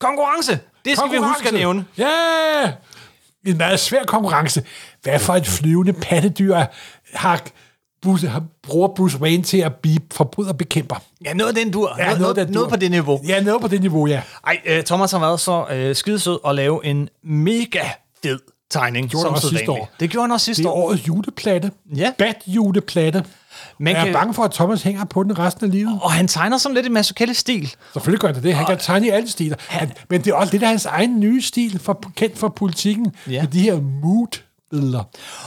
Konkurrence! Det skal vi huske at nævne. Ja! En meget svær konkurrence. Hvad for et flyvende pattedyr har, Bruce, har bruger Bruce Wayne til at blive forbryderbekæmper? Ja, noget af den dur. Ja, noget, noget, den noget dur. på det niveau. Ja, noget på det niveau, ja. Ej, øh, Thomas har været så øh, skidesød at lave en mega fed tegning. Gjorde han også sidste år. Det gjorde han også sidste Det er år. årets juleplatte. Ja. Bat juleplatte. Man Jeg er kan, bange for, at Thomas hænger på den resten af livet. og han tegner sådan lidt i Mazzucchelli-stil. Selvfølgelig gør han det. Han kan tegne i alle stiler. Han, men det er også lidt af hans egen nye stil, for, kendt for politikken, Ja. med de her mood-billeder.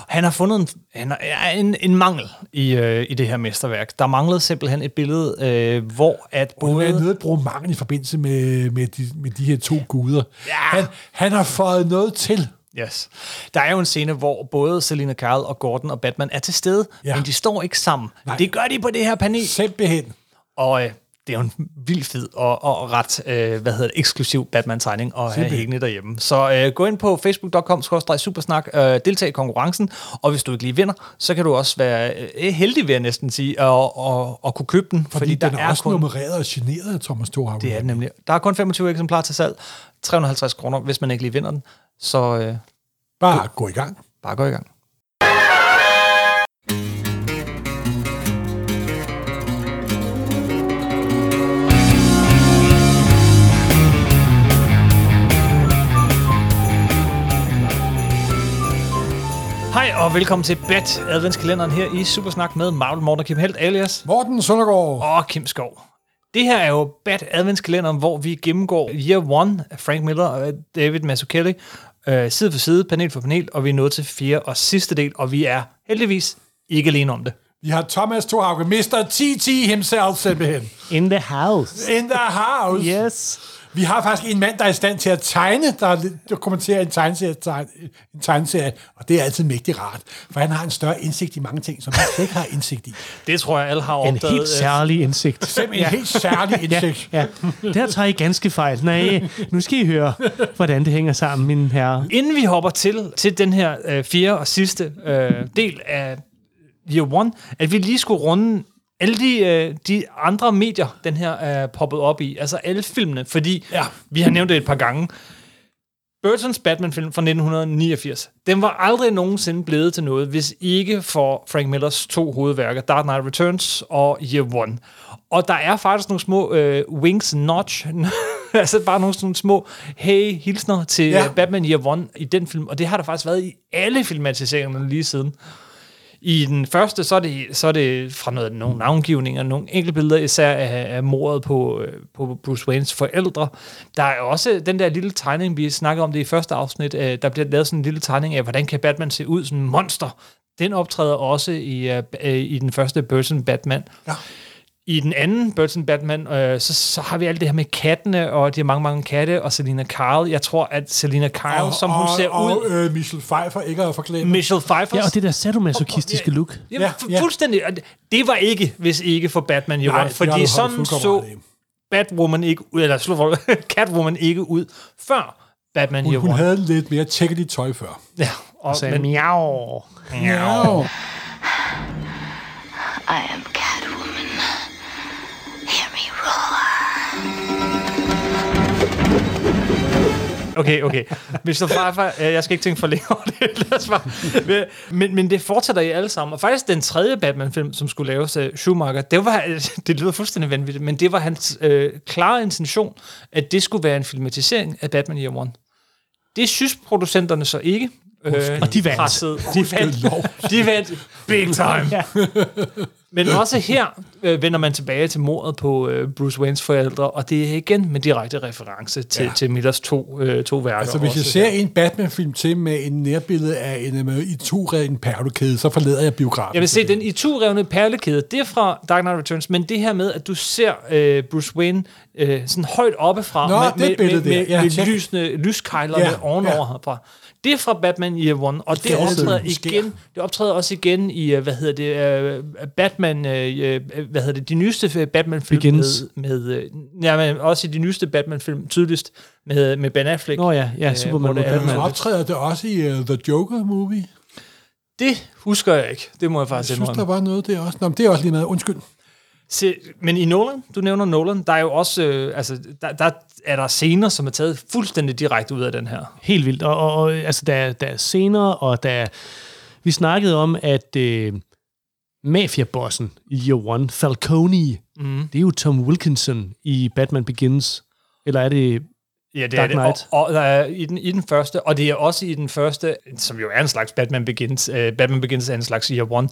Han har fundet en, han har, en, en mangel i, øh, i det her mesterværk. Der manglede simpelthen et billede, øh, hvor at Og nu er både... at bruge mangel i forbindelse med, med, de, med de her to guder. Ja. Han, han har fået noget til. Yes. Der er jo en scene, hvor både Selina Kyle og Gordon og Batman er til stede, ja. Men de står ikke sammen. Nej. Det gør de på det her panel. Simpelthen. Og øh, det er jo en vild fed og, og ret øh, hvad hedder det, eksklusiv Batman-tegning at have hængende derhjemme. Så øh, gå ind på facebook.com supersnak, øh, deltag i konkurrencen, og hvis du ikke lige vinder, så kan du også være øh, heldig, vil jeg næsten sige, og, og, og kunne købe den. Fordi, fordi der den er, også kun... nummereret og generet af Thomas Thorhaug. Det er den nemlig. Der er kun 25 eksemplarer til salg. 350 kroner, hvis man ikke lige vinder den. Så øh, Bare gå i gang. bare gå i gang. Hej og velkommen til Bat adventskalenderen her i Supersnak med Marvel Morten og Kim Helt alias Morten Søndergaard. og Kim Skov. Det her er jo Bat adventskalenderen, hvor vi gennemgår Year One af Frank Miller og David Mazzucchelli, øh, side for side, panel for panel, og vi er nået til fjerde og sidste del, og vi er heldigvis ikke alene om det. Vi har Thomas Thorhaug, Mr. TT himself simpelthen. In the house. In the house. Yes. Vi har faktisk en mand, der er i stand til at tegne, der, der kommenterer en tegneserie, tegne, en tegneserie, og det er altid mægtig rart, for han har en større indsigt i mange ting, som slet ikke har indsigt i. Det tror jeg, alle har En opdaget. helt øh, særlig indsigt. Simpelthen en helt særlig indsigt. Ja, der tager I ganske fejl. Nej, nu skal I høre, hvordan det hænger sammen, mine herrer. Inden vi hopper til, til den her øh, fjerde og sidste øh, del af Year One, at vi lige skulle runde alle de, øh, de andre medier, den her er poppet op i, altså alle filmene, fordi Ja. vi har nævnt det et par gange. Burtons Batman-film fra 1989, den var aldrig nogensinde blevet til noget, hvis ikke for Frank Millers to hovedværker, Dark Knight Returns og Year One. Og der er faktisk nogle små øh, wings notch, altså bare nogle sådan små hey hilsner til. Ja. Batman Year One i den film, og det har der faktisk været i alle filmatiseringerne lige siden. I den første, så er det, så er det fra noget, nogle navngivninger, nogle enkelte billeder, især af, af mordet på, øh, på Bruce Waynes forældre. Der er også den der lille tegning, vi snakkede om det i første afsnit, øh, der bliver lavet sådan en lille tegning af, hvordan kan Batman se ud, som en monster. Den optræder også i, øh, i den første Burton Batman. Ja. I den anden Burton Batman, øh, så, så har vi alt det her med kattene, og de har mange, mange katte, og Selina Kyle. Jeg tror, at Selina Kyle, Og, som hun og, ser og, ud... øh, Michelle Pfeiffer ikke at forklæde. Michelle Pfeiffer. Ja, og det der sadomasochistiske look. Jamen, Ja, ja, ja. fuldstændig. Og det- Det var ikke, hvis ikke for Batman Year Nej, fordi sådan så. Batwoman ikke ud, eller slå Catwoman ikke ud, før Batman Hun, Year hun One. havde lidt mere tjekkeligt tøj før. Ja, og, Så men, miau. Ja. I am Catwoman. Okay, okay. Mr. Pfeiffer, øh, jeg skal ikke tænke for længe over det. Lad os bare. Men, men det fortsætter i alle sammen. Og faktisk den tredje Batman-film, som skulle laves af Schumacher, det, var, det lyder fuldstændig vanvittigt, men det var hans øh, klare intention, at det skulle være en filmatisering af Batman Year One. Det synes producenterne så ikke. Øh, Og de vandt. De vandt. De vandt big time. Ja. Men også her øh, vender man tilbage til mordet på øh, Bruce Waynes forældre, og det er igen med direkte reference til, ja. Til Millers to, øh, to værker. Altså, hvis jeg ser her. en Batman-film til med en nærbillede af en øh, i to en perlekæde, så forlader jeg biografen. Jeg vil se, den i to revne perlekæde, det er fra Dark Knight Returns, men det her med, at du ser øh, Bruce Wayne øh, sådan højt oppefra, Nå, med, det med, med, der. med, Ja, med check. lysende, lyskejlerne Ja, ovenover ja. herfra. Det er fra Batman Year One, og det Fjerde optræder film igen. Det optræder også igen i øh, hvad hedder det, øh, Batman, øh, hvad hedder det, de nyeste øh, Batman-film Begins. med, med ja, men også i de nyeste Batman-film tydeligst med, med Ben Affleck. Nå ja, ja, Superman det er- Men Batman. optræder det også i uh, The Joker-movie? Det husker jeg ikke. Det må jeg Jeg faktisk synes, der indrømme. var noget der også. Nå, men det er også lige meget. Undskyld. Se, men i Nolan, du nævner Nolan, der er jo også, øh, altså, der, der er der scener, som er taget fuldstændig direkte ud af den her. Helt vildt. Og, og, og altså, der, der er scener, og der vi snakkede om, at øh, mafiabossen i Year One, Falcone, mm. det er jo Tom Wilkinson i Batman Begins. Eller er det Ja, det Dark er det. Og, og der er i, den, i den første, og det er også i den første, som jo er en slags Batman Begins, uh, Batman Begins er en slags Year One,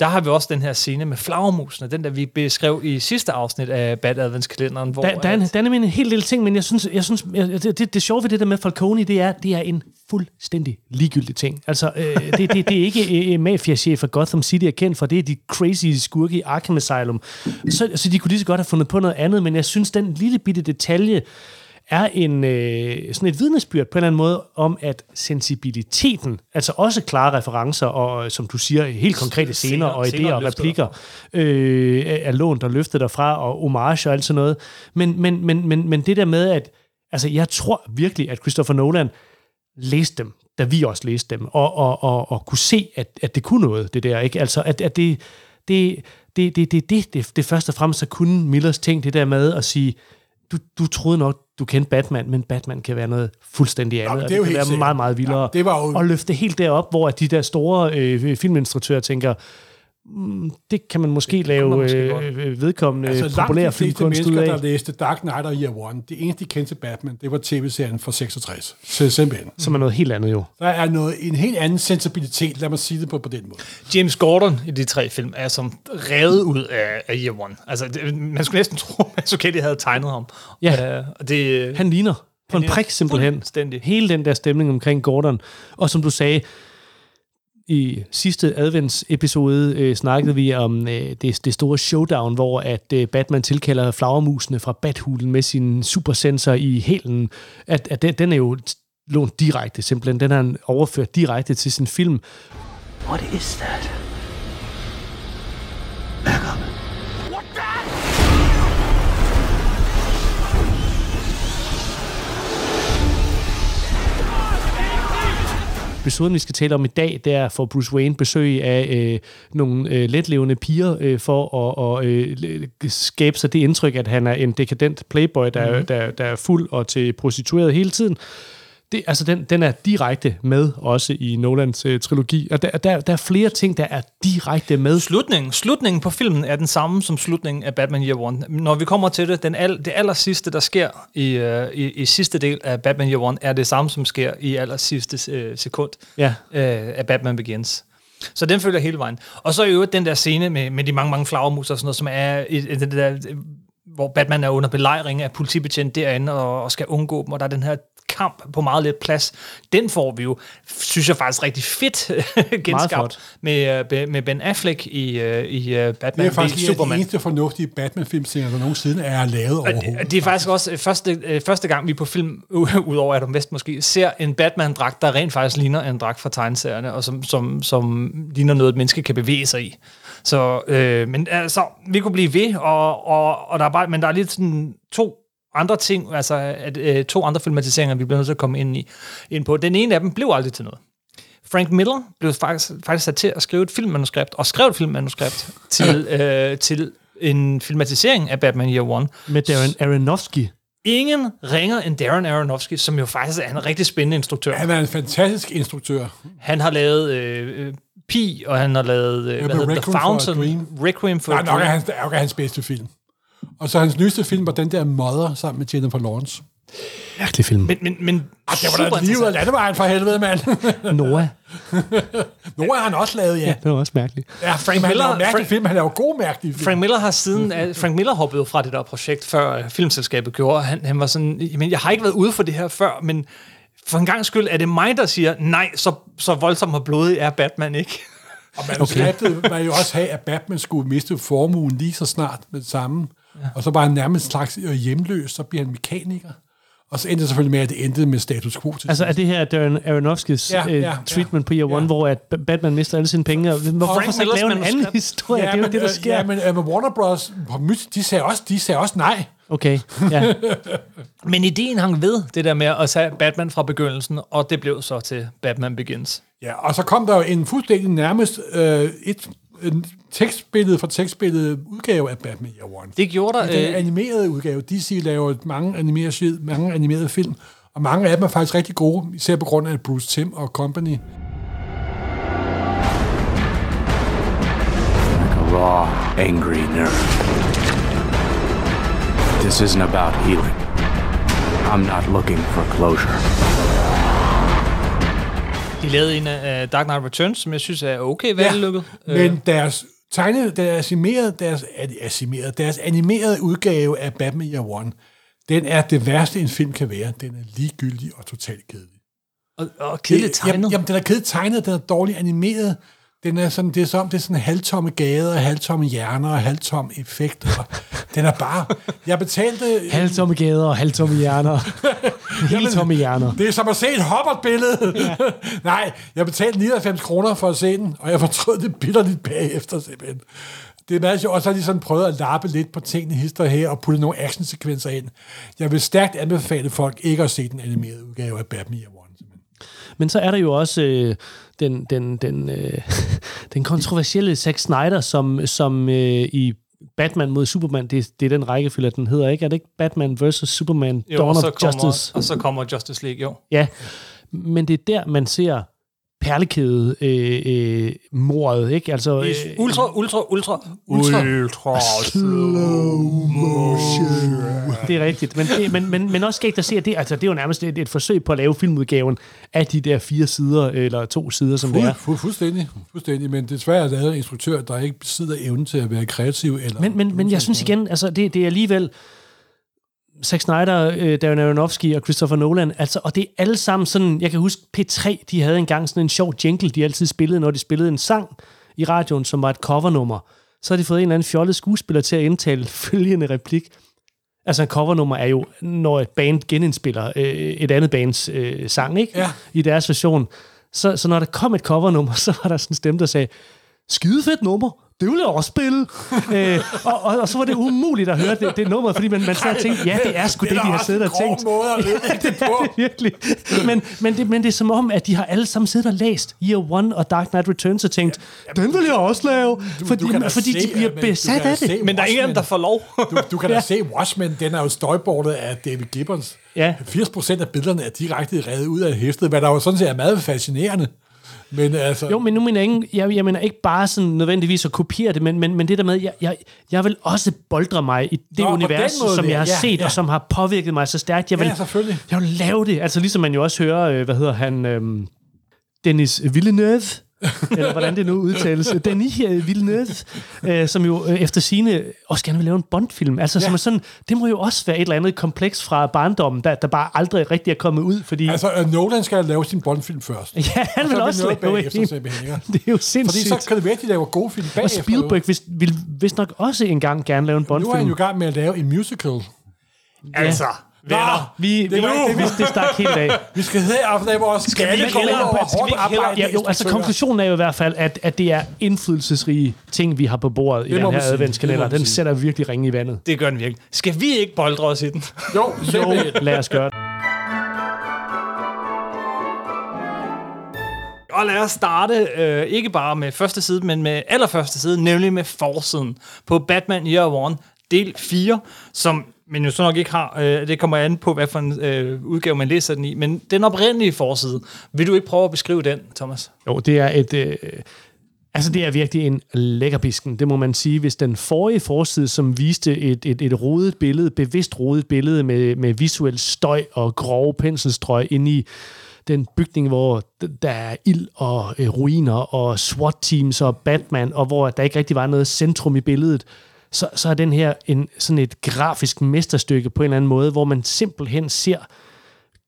der har vi også den her scene med flagermusene, den der vi beskrev i sidste afsnit af Bat Adventskalenderen, hvor... Der, der, er en, der er nemlig en helt lille ting, men jeg synes, jeg synes jeg, det, det, det sjove ved det der med Falcone, det er, det er en fuldstændig ligegyldig ting. Altså, øh, det, det, det er ikke øh, mafiachef af Gotham City er kendt for, det er de crazy skurke i Arkham Asylum. Så, så de kunne lige så godt have fundet på noget andet, men jeg synes, den lille bitte detalje er en, øh, sådan et vidnesbyrd på en eller anden måde om, at sensibiliteten, altså også klare referencer og, som du siger, helt konkrete scener, og idéer og replikker, øh, er lånt og løftet derfra, og homage og alt sådan noget. Men, men, men, men, men det der med, at altså, jeg tror virkelig, at Christopher Nolan læste dem, da vi også læste dem, og, og, og, og kunne se, at, at det kunne noget, det der. Ikke? Altså, at, at det, det, det, det, det, det, det, det først og fremmest så kunne Millers ting, det der med at sige, du, du troede nok, du kendte Batman, men Batman kan være noget fuldstændig andet, og det er jo det kan være sikkert. meget, meget vildere. Ja, det var jo- Og løfte helt derop, hvor de der store øh, filminstruktører tænker, det kan man måske lave man måske øh, øh, vedkommende Altså langt populære de fleste filmkunst ud mennesker, af. der læste Dark Knight og Year One, det eneste, de kendte til Batman, det var tv-serien fra 66. Så simpelthen. Som er noget helt andet jo. Der er noget, en helt anden sensibilitet, lad mig sige det på, på den måde. James Gordon i de tre film er som revet ud af, af Year One. Altså, det, man skulle næsten tro, at Zucchetti havde tegnet ham. Ja. Uh, og det, Han ligner på en ligner prik simpelthen. Hele den der stemning omkring Gordon. Og som du sagde, i sidste adventsepisode øh, snakkede vi om øh, det, det store showdown, hvor at øh, Batman tilkalder flagermusene fra Bathulen med sin supersensor i hælen. At, at den, den er jo lånt direkte simpelthen. Den har han overført direkte til sin film. What is that? Back up. Episoden, vi skal tale om i dag, det er for Bruce Wayne besøg af øh, nogle øh, letlevende piger øh, for at og, øh, skabe sig det indtryk, at han er en dekadent playboy, der, mm. der, der er fuld og til prostitueret hele tiden. Det, altså den, den er direkte med også i Nolans øh, trilogi, og der, der, der er flere ting, der er direkte med. Slutningen, slutningen på filmen er den samme som slutningen af Batman Year One. Når vi kommer til det, den al, det aller sidste, der sker i, uh, i, i sidste del af Batman Year One, er det samme, som sker i aller sidste uh, sekund Ja. uh, af Batman Begins. Så den følger hele vejen. Og så er jo den der scene med, med de mange, mange flagermus og sådan noget, som er i, i det der, hvor Batman er under belejring af politibetjent derinde og, og skal undgå dem, og der er den her kamp på meget lidt plads. Den får vi jo, synes jeg faktisk rigtig fedt genskabt med, øh, med Ben Affleck i, øh, i øh, Batman Det er faktisk Superman. eneste fornuftige Batman-filmscener, der nogensinde er lavet overhovedet. Det er faktisk også første, første gang, vi på film, udover Adam West måske, ser en Batman-dragt, der rent faktisk ligner en dragt fra tegneserierne, og som, som, som ligner noget, et menneske kan bevæge sig i. Så, øh, men altså, vi kunne blive ved, og, og, og der er bare, men der er lige sådan to andre ting, altså at, øh, to andre filmatiseringer, vi bliver nødt til at komme ind, i, ind på. Den ene af dem blev aldrig til noget. Frank Miller blev faktisk, faktisk sat til at skrive et filmmanuskript, og skrev et filmmanuskript til, øh, til en filmatisering af Batman Year One. Med Darren Aronofsky. Ingen ringer end Darren Aronofsky, som jo faktisk er en rigtig spændende instruktør. Han er en fantastisk instruktør. Han har lavet øh, Pi, og han har lavet øh, hvad hedder, The for Fountain. Dream. Requiem for er nok Dream. hans, er nok af hans bedste film. Og så hans nyeste film var den der Mother sammen med Jennifer Lawrence. Mærkelig film. Men, men, men Ah, det var da et liv af landevejen for helvede, mand. Noah. Nogle har han også lavet, ja. Det var også mærkeligt. Ja, Frank Miller, han laver mærkelige Frank- film, han laver gode mærkelige film. Frank Miller har siden, uh, Frank Miller hoppede fra det der projekt, før uh, filmselskabet gjorde. Han, han var sådan, men jeg har ikke været ude for det her før, men for en gang skyld er det mig, der siger, nej, så, så voldsomt og blodig er Batman ikke. Og manuskriptet okay. man jo også have, at Batman skulle miste formuen lige så snart med det samme. Ja. Og så var han nærmest slags øh, hjemløs, så bliver han mekaniker. Og så endte det selvfølgelig med, at det endte med status quo til Altså er det her Darren Aronofskys Ja, ja, øh, ja, treatment på Year One, ja. hvor at Batman mister alle sine penge? og Hvorfor Frank så ikke lave en anden historie? det er jo men, det, der øh, sker. Ja, men uh, Warner Bros. de sagde, også, de sagde også nej. Okay, ja. Men ideen hang ved, det der med at tage Batman fra begyndelsen, og det blev så til Batman Begins. Ja, og så kom der jo en fuldstændig nærmest øh, et en tekstbillede for tekstbillede udgave af Batman Year One. Det gjorde der... Den Øh, animerede udgave. DC laver mange animerede, mange animerede film, og mange af dem er faktisk rigtig gode, især på grund af Bruce Timm og company. Like a raw, angry nerve. This isn't about healing. I'm not looking for closure. De lavede en af uh, Dark Knight Returns, som jeg synes er okay vellykket. Ja, Men deres tegnede, deres animerede, deres, animerede, deres animerede udgave af Batman Year One, den er det værste, en film kan være. Den er ligegyldig og totalt kedelig. og, og kedeligt Det- Jamen, tegnet. jamen, den er kedeligt tegnet, den er dårligt animeret. Den er sådan, det er som, det er sådan halvtomme gader, halvtomme hjerner og halvtomme effekter. den er bare... Jeg betalte... Halvtomme gader og halvtomme hjerner. Helt tomme hjerner. Det er som at se et Hobbit-billede. Nej, jeg betalte 99 kroner for at se den, og jeg fortrød det bitterligt bagefter simpelthen. Det er meget sjovt, og så har de sådan prøvet at lappe lidt på tingene hister her, og putte nogle actionsekvenser ind. Jeg vil stærkt anbefale folk ikke at se den animerede udgave af Batman Year One. Men så er der jo også øh, den, den, den, øh, den kontroversielle Zack Snyder, som, som øh, i Batman mod Superman, det, det er den rækkefølge, den hedder, ikke? Er det ikke Batman vs. Superman, Jo, Dawn of så kommer, Justice? og så kommer Justice League, jo. Ja, men det er der, man ser perlekæde øh, øh, mordet, ikke? Altså, øh, Ultra, ultra, ultra, ultra, ultra det er rigtigt. Men, det, men, men, men også skægt at se, at det, altså, det er jo nærmest et, et forsøg på at lave filmudgaven af de der fire sider, eller to sider, som det Fuld, er. fu, fuldstændig, fuldstændig, men desværre er der en instruktør, der ikke besidder evnen til at være kreativ. Eller Men, men, men jeg synes igen, altså det, det er alligevel Zack Snyder, øh, Darren Aronofsky og Christopher Nolan, altså, og det er alle sammen sådan, jeg kan huske P3, de havde engang sådan en sjov jingle, de altid spillede, når de spillede en sang i radioen, som var et covernummer. Så har de fået en eller anden fjollet skuespiller til at indtale følgende replik. Altså en covernummer er jo, når et band genindspiller øh, et andet bands øh, sang, ikke? Ja. I deres version. Så, så når der kom et covernummer, så var der sådan en stemme, der sagde, skide fedt nummer, det vil jeg også spille. øh, og, og, og, så var det umuligt at høre det, det nummer, fordi man, man sad og tænkte, ja, det er sgu det, da de har siddet og tænkt. måde at ødelægge det det på. er det virkelig. Men, men, det, men det er som om, at de har alle sammen siddet og læst Year One og Dark Knight Returns og tænkt, den vil jeg også lave, fordi, du kan da fordi de se, bliver at- men du besat af det. Men der er ingen der får lov. Du, du kan da se Watchmen, den er jo støjbordet af David Gibbons. Ja. 80% af billederne er direkte revet ud af hæftet, hvad der jo sådan set er meget fascinerende. Men altså, Jo, men nu mener jeg, ikke, jeg, jeg mener ikke bare sådan nødvendigvis at kopiere det, men, men, men det der med, jeg, jeg, jeg vil også boldre mig i det Nå, univers, måde som jeg har Ja, set, ja. og som har påvirket mig så stærkt. Jeg vil, Ja, selvfølgelig. Jeg vil lave det. Altså ligesom man jo også hører, øh, hvad hedder han, øhm, Dennis Villeneuve, eller hvordan det nu udtales, Denis øh, Villeneuve, øh, som jo øh, efter sine også gerne vil lave en Bond-film. Altså, ja. som er sådan, det må jo også være et eller andet kompleks fra barndommen, der, der bare aldrig rigtig er kommet ud, fordi altså øh, Nolan skal lave sin Bondfilm først. ja, han vil så også lave bagefter en. Det er jo Fordi sindssygt. så kan det være, at de laver gode film og bagefter. Spielberg vil, vil vist nok også engang gerne lave en Nu er han Bond-film. jo i gang med at lave en musical. Altså, venner. Vi, det, var det, det, det, stak helt af. Vi skal have lave vores skalle ikke hellere- over skal vi ikke hellere-. Ja, jo, altså konklusionen er jo i hvert fald, at, at det er indflydelsesrige ting, vi har på bordet i Det den må her sige. adventskalender. Den sætter virkelig ringe i vandet. Det gør den virkelig. Skal vi ikke boldre os i den? Jo, Jo, lad os gøre det. Og lad os starte øh, ikke bare med første side, men med allerførste side, nemlig med forsiden på Batman Year One, del 4, som men jo så nok ikke har. Øh, det kommer an på, hvad for en øh, udgave man læser den i. Men den oprindelige forside, vil du ikke prøve at beskrive den, Thomas? Jo, det er et... Øh, altså, det er virkelig en lækkerbisken, det må man sige. Hvis den forrige forside, som viste et, et, et rodet billede, bevidst rodet billede med, med visuel støj og grove penselstrøg inde i den bygning, hvor der er ild og øh, ruiner og SWAT-teams og Batman, og hvor der ikke rigtig var noget centrum i billedet, så, så er den her en, sådan et grafisk mesterstykke på en eller anden måde, hvor man simpelthen ser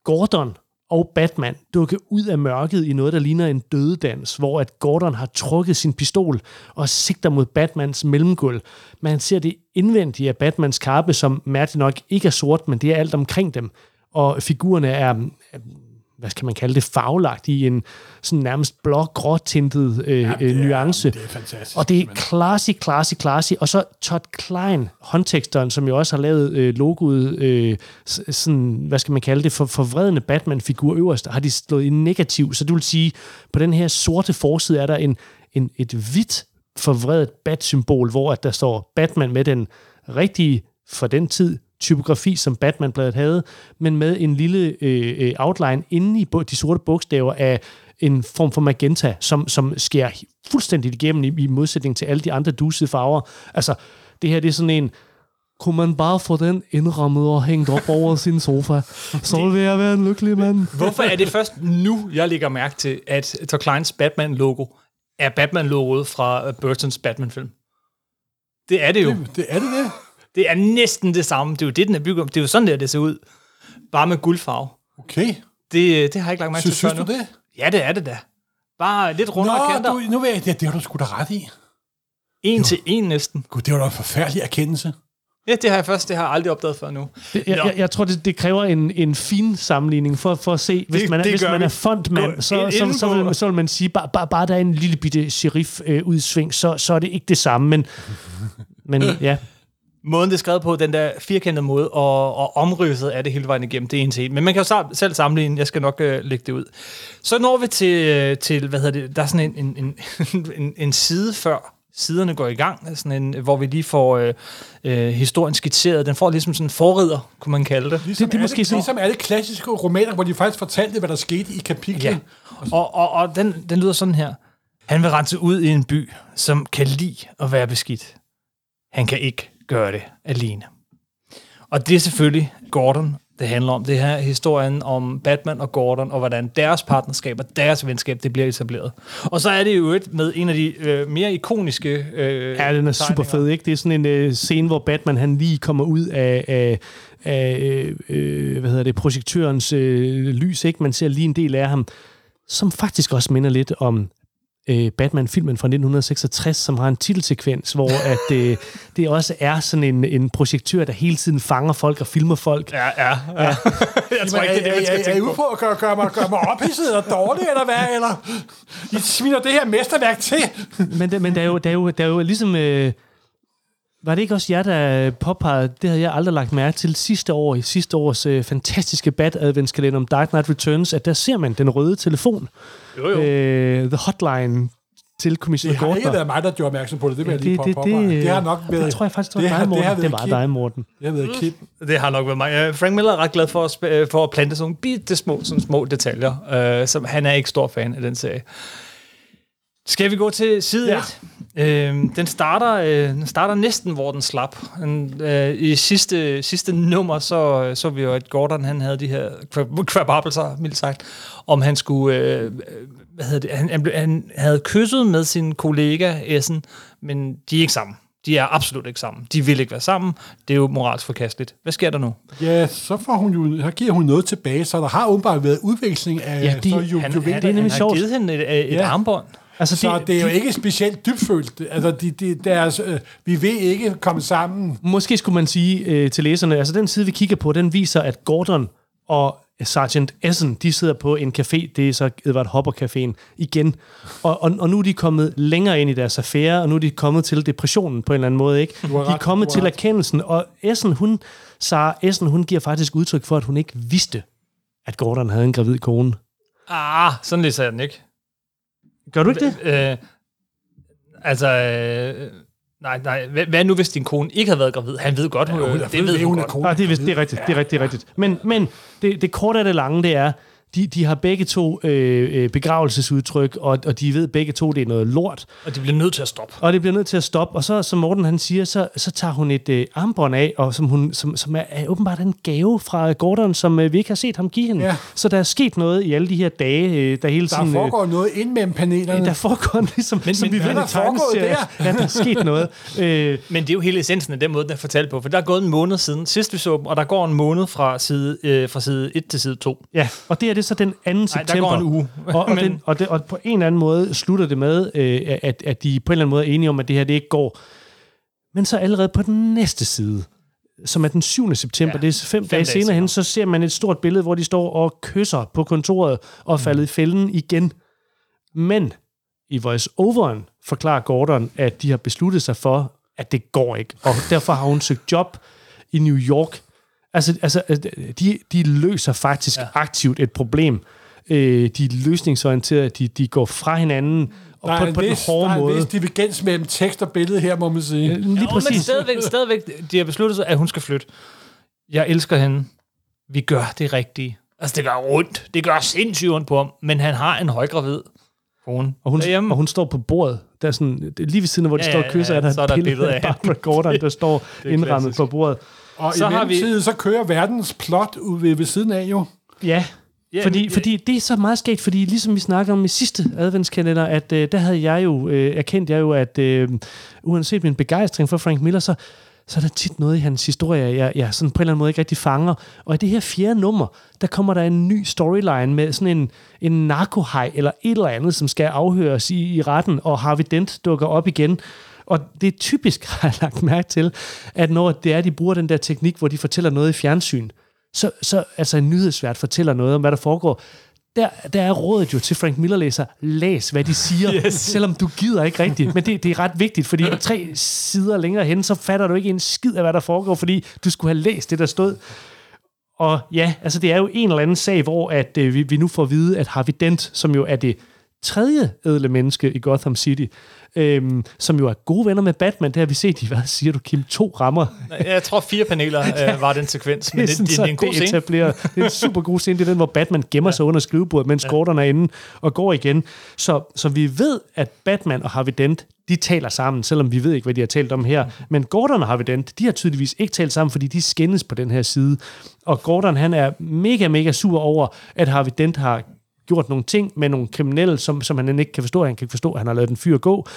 Gordon og Batman dukke ud af mørket i noget, der ligner en dødedans, hvor at Gordon har trukket sin pistol og sigter mod Batmans mellemgulv. Man ser det indvendige af Batmans kappe, som mærkeligt nok ikke er sort, men det er alt omkring dem. Og figurerne er, hvad skal man kalde det, farvelagt i en sådan nærmest blå-gråtintet øh, ja, øh, nuance. det er fantastisk, Og det er classy, classy, classy. Og så Todd Klein, håndteksteren, som jo også har lavet øh, logoet, øh, sådan, hvad skal man kalde det, for forvredende Batman-figur øverst, har de slået i negativ. Så det vil sige, på den her sorte forside er der en, en, et hvidt forvredet bat-symbol, hvor at der står Batman med den rigtige, for den tid, typografi, som Batman-bladet havde, men med en lille øh, øh, outline inde i de sorte bogstaver af en form for magenta, som, som skærer fuldstændig igennem i, i modsætning til alle de andre dusede farver. Altså, det her det er sådan en, kunne man bare få den indrammet og hængt op over sin sofa, så vil jeg være en lykkelig mand. Hvorfor er det først nu, jeg lægger mærke til, at Todd Kleins Batman-logo er Batman-logoet fra øh, Burtons Batman-film? Det er det jo. Det, det er det det. Det er næsten det samme. Det er jo det, den er bygget om. Det er jo sådan, der det ser ud. Bare med guldfarve. Okay. Det, det har jeg ikke lagt mærke Synes, til synes før du nu. det? Ja, det er det da. Bare lidt rundere kanter. du, nu ved jeg, det, det har du sgu da ret i. En til en næsten. Gud, det var da en forfærdelig erkendelse. Ja, det har jeg først, det har jeg aldrig opdaget før nu. Det, jeg, Nå. jeg, jeg tror, det, det kræver en, en fin sammenligning for, for at se, hvis Det- man er, det hvis man vi. er fondmand, så, så, så, på- vil, så vil man sige, bare, bare, bare der er en lille bitte sheriff-udsving, så, så er det ikke det samme, men, men ja. Måden, det er skrevet på, den der firkantede måde, og, og omridset af det hele vejen igennem, det er en til en. Men man kan jo selv sammenligne, jeg skal nok øh, lægge det ud. Så når vi til, øh, til hvad hedder det, der er sådan en, en, en, en, en side før siderne går i gang, sådan en, hvor vi lige får øh, øh, historien skitseret. Den får ligesom sådan en forrider, kunne man kalde det. Ligesom, Det- det er alle, måske sådan- ligesom alle klassiske romaner, hvor de faktisk fortalte, hvad der skete i kapitlet. Ja. Og, og, og den, den lyder sådan her. Han vil rense ud i en by, som kan lide at være beskidt. Han kan ikke gøre det alene. Og det er selvfølgelig Gordon, det handler om. Det her er historien om Batman og Gordon, og hvordan deres partnerskab og deres venskab, det bliver etableret. Og så er det jo et med en af de øh, mere ikoniske øh, Ja, den er super fed, ikke? Det er sådan en øh, scene, hvor Batman han lige kommer ud af, af, af øh, øh, hvad hedder det, projektørens øh, lys, ikke? Man ser lige en del af ham, som faktisk også minder lidt om øh, Batman-filmen fra 1966, som har en titelsekvens, hvor at, øh, det også er sådan en, en projektør, der hele tiden fanger folk og filmer folk. Ja, ja. ja. jeg tror ikke, det er det, man er, er, skal er, I tænke ude på. på at gøre, gøre, mig, ophidset og dårlig, eller hvad? Eller I sviner det her mesterværk til? Men, der, men der, er jo, der, er jo, der er jo ligesom... Øh, var det ikke også jer, der påpegede, det havde jeg aldrig lagt mærke til sidste år, i sidste års øh, fantastiske bat-adventskalender om Dark Knight Returns, at der ser man den røde telefon. Jo, jo. Øh, the hotline til kommissær Det har ikke været mig, der gjorde opmærksom på det. Det vil jeg det, lige det, det, det. Det har nok været... det tror jeg faktisk, det det var har- dig, det har Morten. været Det var Kim. dig, Morten. Det har været Kim. Det har nok været mig. Øh, Frank Miller er ret glad for at, øh, for at plante sådan nogle bitte små, sådan små detaljer, øh, som han er ikke stor fan af den serie. Skal vi gå til side Ja. 1? Øh, den, starter, øh, den starter næsten, hvor den slap. Den, øh, I sidste, sidste nummer, så, så vi jo, at Gordon han havde de her kva- kvababelser, mildt sagt, om han skulle... Øh, hvad hedder det? Han, han, han havde kysset med sin kollega Essen, men de er ikke sammen. De er absolut ikke sammen. De vil ikke være sammen. Det er jo moralsk forkasteligt. Hvad sker der nu? Ja, så, får hun jo, så giver hun noget tilbage, så der har åbenbart været udveksling af Ja, de- så ju, Han, juveler. han, det er nemlig han har givet hende et, et Ja. armbånd. Altså, Så det er jo ikke specielt dybfølt. Altså, de, de, deres, øh, vi vil ikke komme sammen. Måske skulle man sige øh, til læserne, altså den side, vi kigger på, den viser, at Gordon og Sergeant Essen, de sidder på en café, det er så Edward Hopper Caféen igen. Og, og, og nu er de kommet længere ind i deres affære, og nu er de kommet til depressionen på en eller anden måde, ikke? De er kommet til erkendelsen, og Essen, hun, Sarah Essen, hun giver faktisk udtryk for, at hun ikke vidste, at Gordon havde en gravid kone. Ah, sådan læser jeg den ikke. Gør du ikke det? Øh, altså, øh, nej, nej. Hvad, hvad nu, hvis din kone ikke havde været gravid? Han ved godt, hun, hun er det ved ved, hun hun godt. kone. Ah, det, er, det er rigtigt, det er rigtigt, det er rigtigt. Men, men det, det korte af det lange, det er, de, de har begge to øh, øh, begravelsesudtryk, og, og de ved begge to, det er noget lort. Og de bliver nødt til at stoppe. Og det bliver nødt til at stoppe. Og så, som Morten han siger, så, så tager hun et øh, armbånd af, og som, hun, som, som er, er åbenbart en gave fra Gordon, som øh, vi ikke har set ham give hende. Ja. Så der er sket noget i alle de her dage, øh, der hele Der tiden... foregår noget ind mellem panelerne. øh, der foregår ligesom, men, som men vi ved er i der tegneserier. Ja, der er sket noget. Øh, Men det er jo hele essensen af den måde, den er fortalt på. For der er gået en måned siden sidst vi så dem, og der går en måned fra side, øh, fra side 1 til side 2. Ja, og det er det så den 2. der september. går en uge. og, og, den, og, det, og på en eller anden måde slutter det med, øh, at, at de på en eller anden måde er enige om, at det her det ikke går. Men så allerede på den næste side, som er den 7. september, Ja, det er fem, fem dage, dage senere hen, så ser man et stort billede, hvor de står og kysser på kontoret og er faldet i fælden igen. Men i voice-overen forklarer Gordon, at de har besluttet sig for, at det går ikke. Og derfor har hun søgt job i New York. Altså, altså de, de løser faktisk ja. aktivt et problem. Øh, de er løsningsorienterede, de, de går fra hinanden, og Der på, en på den vis, der hårde er en måde. vis divergens mellem tekst og billede her, må man sige. Lige Jo, men præcis. stadigvæk, stadigvæk, de har besluttet sig, at hun skal flytte. Jeg elsker hende. Vi gør det rigtige. Altså, det gør ondt. Det gør sindssygt ondt på ham. Men han har en højgravid kone Og hun, derhjemme. og hun står på bordet. Der er sådan, det lige ved siden af, hvor de Ja, står og ja, kysser, ja, er der så er et der et billede af Barbara Gordon, der står indrammet klassisk. på bordet. Og Så i har vi- mellemtiden, så kører verdens plot ud ved, ved siden af jo. Ja, Ja, fordi, men- fordi det er så meget skægt, fordi ligesom vi snakker om i sidste adventskalender, at øh, der havde jeg jo, øh, erkendt jeg jo, at øh, uanset min begejstring for Frank Miller, så, så er der tit noget i hans historie, jeg, jeg sådan på en eller anden måde ikke rigtig fanger. Og i det her fjerde nummer, der kommer der en ny storyline med sådan en, en narkohaj eller et eller andet, som skal afhøres i, i retten, og Harvey Dent dukker op igen. Og det er typisk, har jeg lagt mærke til, at når det er, de bruger den der teknik, hvor de fortæller noget i fjernsyn, så, så altså en nyhedsvært fortæller noget om, hvad der foregår. Der, der er rådet jo til Frank Miller-læser, læs, hvad de siger, yes. selvom du gider ikke rigtigt. Men det, det er ret vigtigt, fordi tre sider længere hen, så fatter du ikke en skid af, hvad der foregår, fordi du skulle have læst det, der stod. Og ja, altså det er jo en eller anden sag, hvor at, øh, vi, vi nu får at vide, at Harvey Dent, som jo er det tredje ædle menneske i Gotham City, øhm, som jo er gode venner med Batman, det har vi set i, hvad siger du, Kim, to rammer Jeg tror, fire paneler øh, var den sekvens. Men det, det, det, det er en god det scene. Det er en super god scene. Det er den, hvor Batman gemmer sig under skrivebordet, mens Gordon er inde og går igen. Så, så vi ved, at Batman og Harvey Dent, de taler sammen, selvom vi ved ikke, hvad de har talt om her. Men Gordon og Harvey Dent, de har tydeligvis ikke talt sammen, fordi de skændes på den her side. Og Gordon, han er mega, mega sur over, at Harvey Dent har gjort nogle ting med nogle kriminelle, som, som han ikke kan forstå. Han kan ikke forstå, at han har lavet den fyr gå.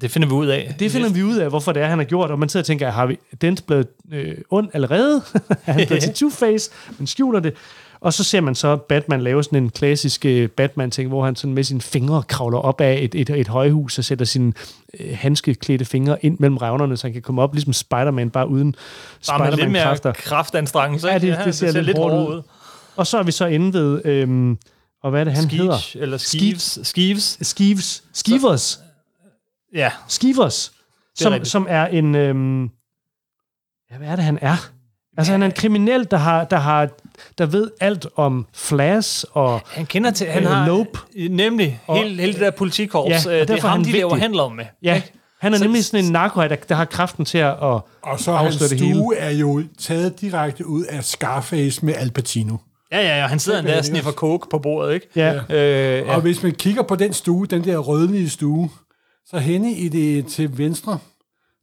Det finder vi ud af. Det finder vi ud af, hvorfor det er, han har gjort, og man sidder og tænker, har vi Dent blevet øh, ond allerede? er han blevet til Two-Face? Man skjuler det. Og så ser man så Batman lave sådan en klassisk øh, Batman-ting, hvor han sådan med sine fingre kravler op af et, et, et højhus og sætter sine øh, handskeklædte fingre ind mellem revnerne, så han kan komme op ligesom Spider-Man, bare uden Bare med lidt mere Spider-Man-kræfter. kraftanstrengelse. Ja, ikke? det- det ser lidt hårdt ud. ud. Og så er vi så inde ved, øhm, og hvad er det, han hedder? Skeeves, eller Skeeves. Skeeves. Skeeves. Skeevers. Ja, Skivers, som, rigtigt. som er en... Øhm, ja, hvad er det, han er? Altså, han er en kriminel, der, har, der, har, der ved alt om Flash og... han kender til... Han Øh, har, Nope. Nemlig, Og- hele, hele det der politikorps. Ja, Ja, og det er derfor er ham, han de laver vigtig. handler med. Ja, han er Så- nemlig sådan en narkohaj, der, der har kraften til at... Og, Og så er hans Afsløre det hele. stue er jo taget direkte ud af Scarface med Al Pacino. Ja, ja, ja. Han sidder Det er der og det, sniffer coke på bordet, ikke? ja, Øh, Ja. Og hvis man kigger på den stue, den der rødlige stue, så henne i det til venstre,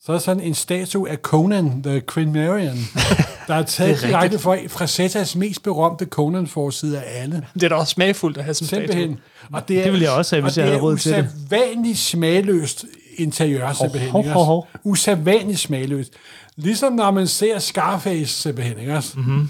så er sådan en statue af Conan, the Criminarian, der er taget Det er direkte fra, fra Zetas mest berømte Conan-forside af alle. Det er da også smagfuldt at have en Simpelthen. Og det, er, Det ville jeg også have, hvis jeg havde det er råd til det. usædvanligt smagløst interiør, simpelthen. hov, ikke hov, også? hov. Usædvanligt smagløst. Ligesom når man ser Scarface, simpelthen. Ikke? Mm-hmm.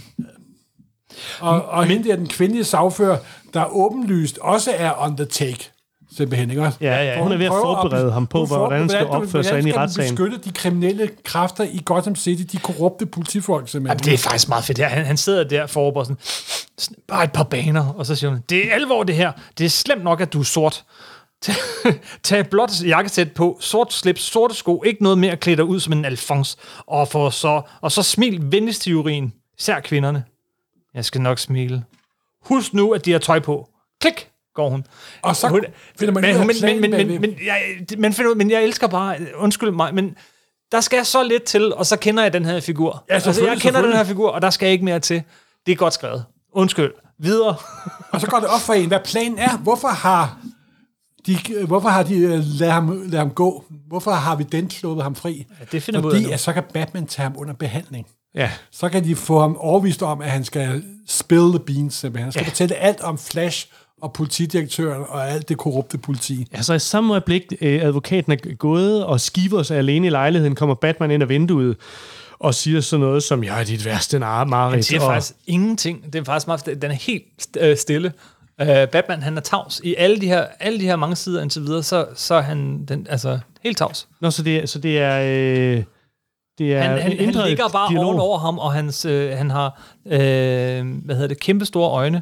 Og, og hende der, den kvindelige sagfører, der åbenlyst også er on the take. Simpelthen, ikke også? Ja, ja, For hun er ved at forberede ham på, hun hvordan han skal opføre sig inde i hun retssagen. beskytte de kriminelle kræfter i Gotham City, de korrupte politifolk, simpelthen. Jamen, det er faktisk meget fedt. Han, han sidder der for sådan, sådan, bare et par baner, og så siger hun, det er alvor det her. Det er slemt nok, at du er sort. Tag- blåt jakkesæt på, sort slips, sorte sko, ikke noget mere at klæde dig ud som en Alphonse. Og, for så, og så smil venligst til urin, især kvinderne. Jeg skal nok smile. Husk nu, at de har tøj på. Klik, går hun. Og så hun, finder man men, ud af men, men, men, men, men, jeg, men, finder, men jeg elsker bare, undskyld mig, men der skal så lidt til, og så kender jeg den her figur. Ja, altså, jeg kender den her figur, og der skal ikke mere til. Det er godt skrevet. Undskyld. Videre. Og så går det op for en, hvad planen er. Hvorfor har de, hvorfor har de øh, ladet ham, ladet ham gå? Hvorfor har vi den sluppet ham fri? Ja, det finder Fordi at så kan Batman tage ham under behandling. Ja. Så kan de få ham overvist om, at han skal spill the beans. Simpelthen. Han skal Ja. fortælle alt om Flash og politidirektøren og alt det korrupte politi. Altså i samme øjeblik, øh, advokaten er gået, og Skivers er alene i lejligheden, kommer Batman ind ad vinduet og siger sådan noget som, jeg er dit værste nar- mareridt. Han siger og, faktisk ingenting. Det er faktisk meget, den er helt øh, stille. Uh, Batman, han er tavs. I alle de her, alle de her mange sider indtil videre, så, så er han den, altså, helt tavs. Nå, så det, er- så det er... Øh, det er Han, han, han ligger bare dialog. oven over ham, og hans, øh, han har øh, hvad hedder det, kæmpe store øjne.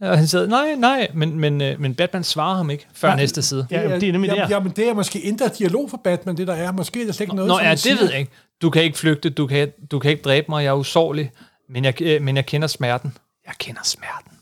Og han siger, nej, nej, men, men, øh, men Batman svarer ham ikke før Nej. næste side. Ja, det er nemlig jamen, der. jamen, det er måske indre dialog for Batman, det der er. Måske er det slet ikke noget, Nå, som ja, han det siger. ved jeg ikke. Du kan ikke flygte, du kan, du kan ikke dræbe mig, jeg er usårlig, men jeg, øh, men jeg kender smerten. Jeg kender smerten.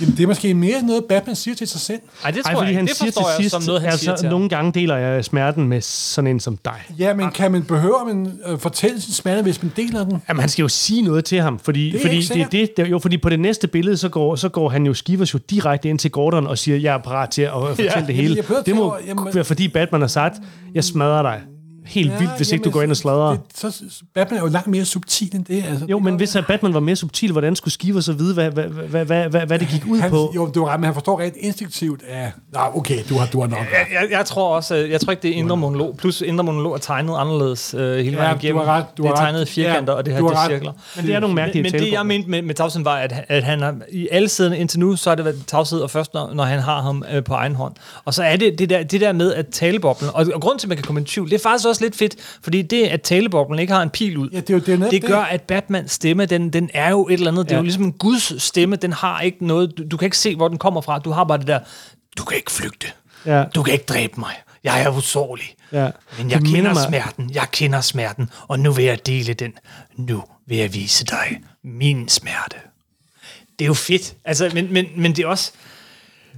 Jamen, det er måske mere noget, Batman siger til sig selv. Ej, det Ej, tror fordi jeg han. Det siger til jeg sidst, som noget, han altså, siger til nogle gange deler jeg smerten med sådan en som dig. Ja, men kan man behøver man øh, fortælle sin smerte, hvis man deler den? Jamen, han skal jo sige noget til ham, fordi, Det er fordi ikke det, er det, det, jo, fordi på det næste billede, så går, så går han jo skivers jo direkte ind til Gordon og siger, jeg er parat til at fortælle det Jamen, hele. Det må være fordi Batman har sagt, jeg smadrer dig. Helt ja, vildt, hvis ikke du går ind og sladrer. Det, så, Batman er jo langt mere subtil end det. Altså, Jo, det men hvis at Batman var mere subtil, hvordan skulle Skiver så vide, hvad, hvad, hvad, hvad, hvad, hvad det gik ud han, på? Jo, du har ret, men han forstår rent instinktivt af... Nå, okay, du har, du har nok. Jeg, jeg, jeg tror også, øh, jeg tror ikke, det er indre monolog. Plus indre monolog er tegnet anderledes øh, hele Ja, vejen du igennem. har ret, du det er har tegnet firkanter, Ja, og det her du det har er cirkler. Men det er nogle mærkelige Men, men det, jeg mente med, med Tavsen var, at, at han har i alle sider indtil nu, så har det været tavshed, og først når, når han har ham øh, på egen hånd. Og så er det det der, det der med at taleboblen, og, og grunden til, at man kan komme i tvivl, det er faktisk også lidt fedt, fordi det, at taleboblen ikke har en pil ud, Ja, det er jo det, er netop det gør, at Batmans stemme, den, den er jo et eller andet, det er Ja. jo ligesom en Guds stemme, den har ikke noget, du, du kan ikke se, hvor den kommer fra, du har bare det der, du kan ikke flygte, Ja. du kan ikke dræbe mig, jeg er usårlig. Ja. Men jeg Det kender mig- smerten, jeg kender smerten, og nu vil jeg dele den. Nu vil jeg vise dig min smerte. Det er jo fedt, altså, men, men, men det er også,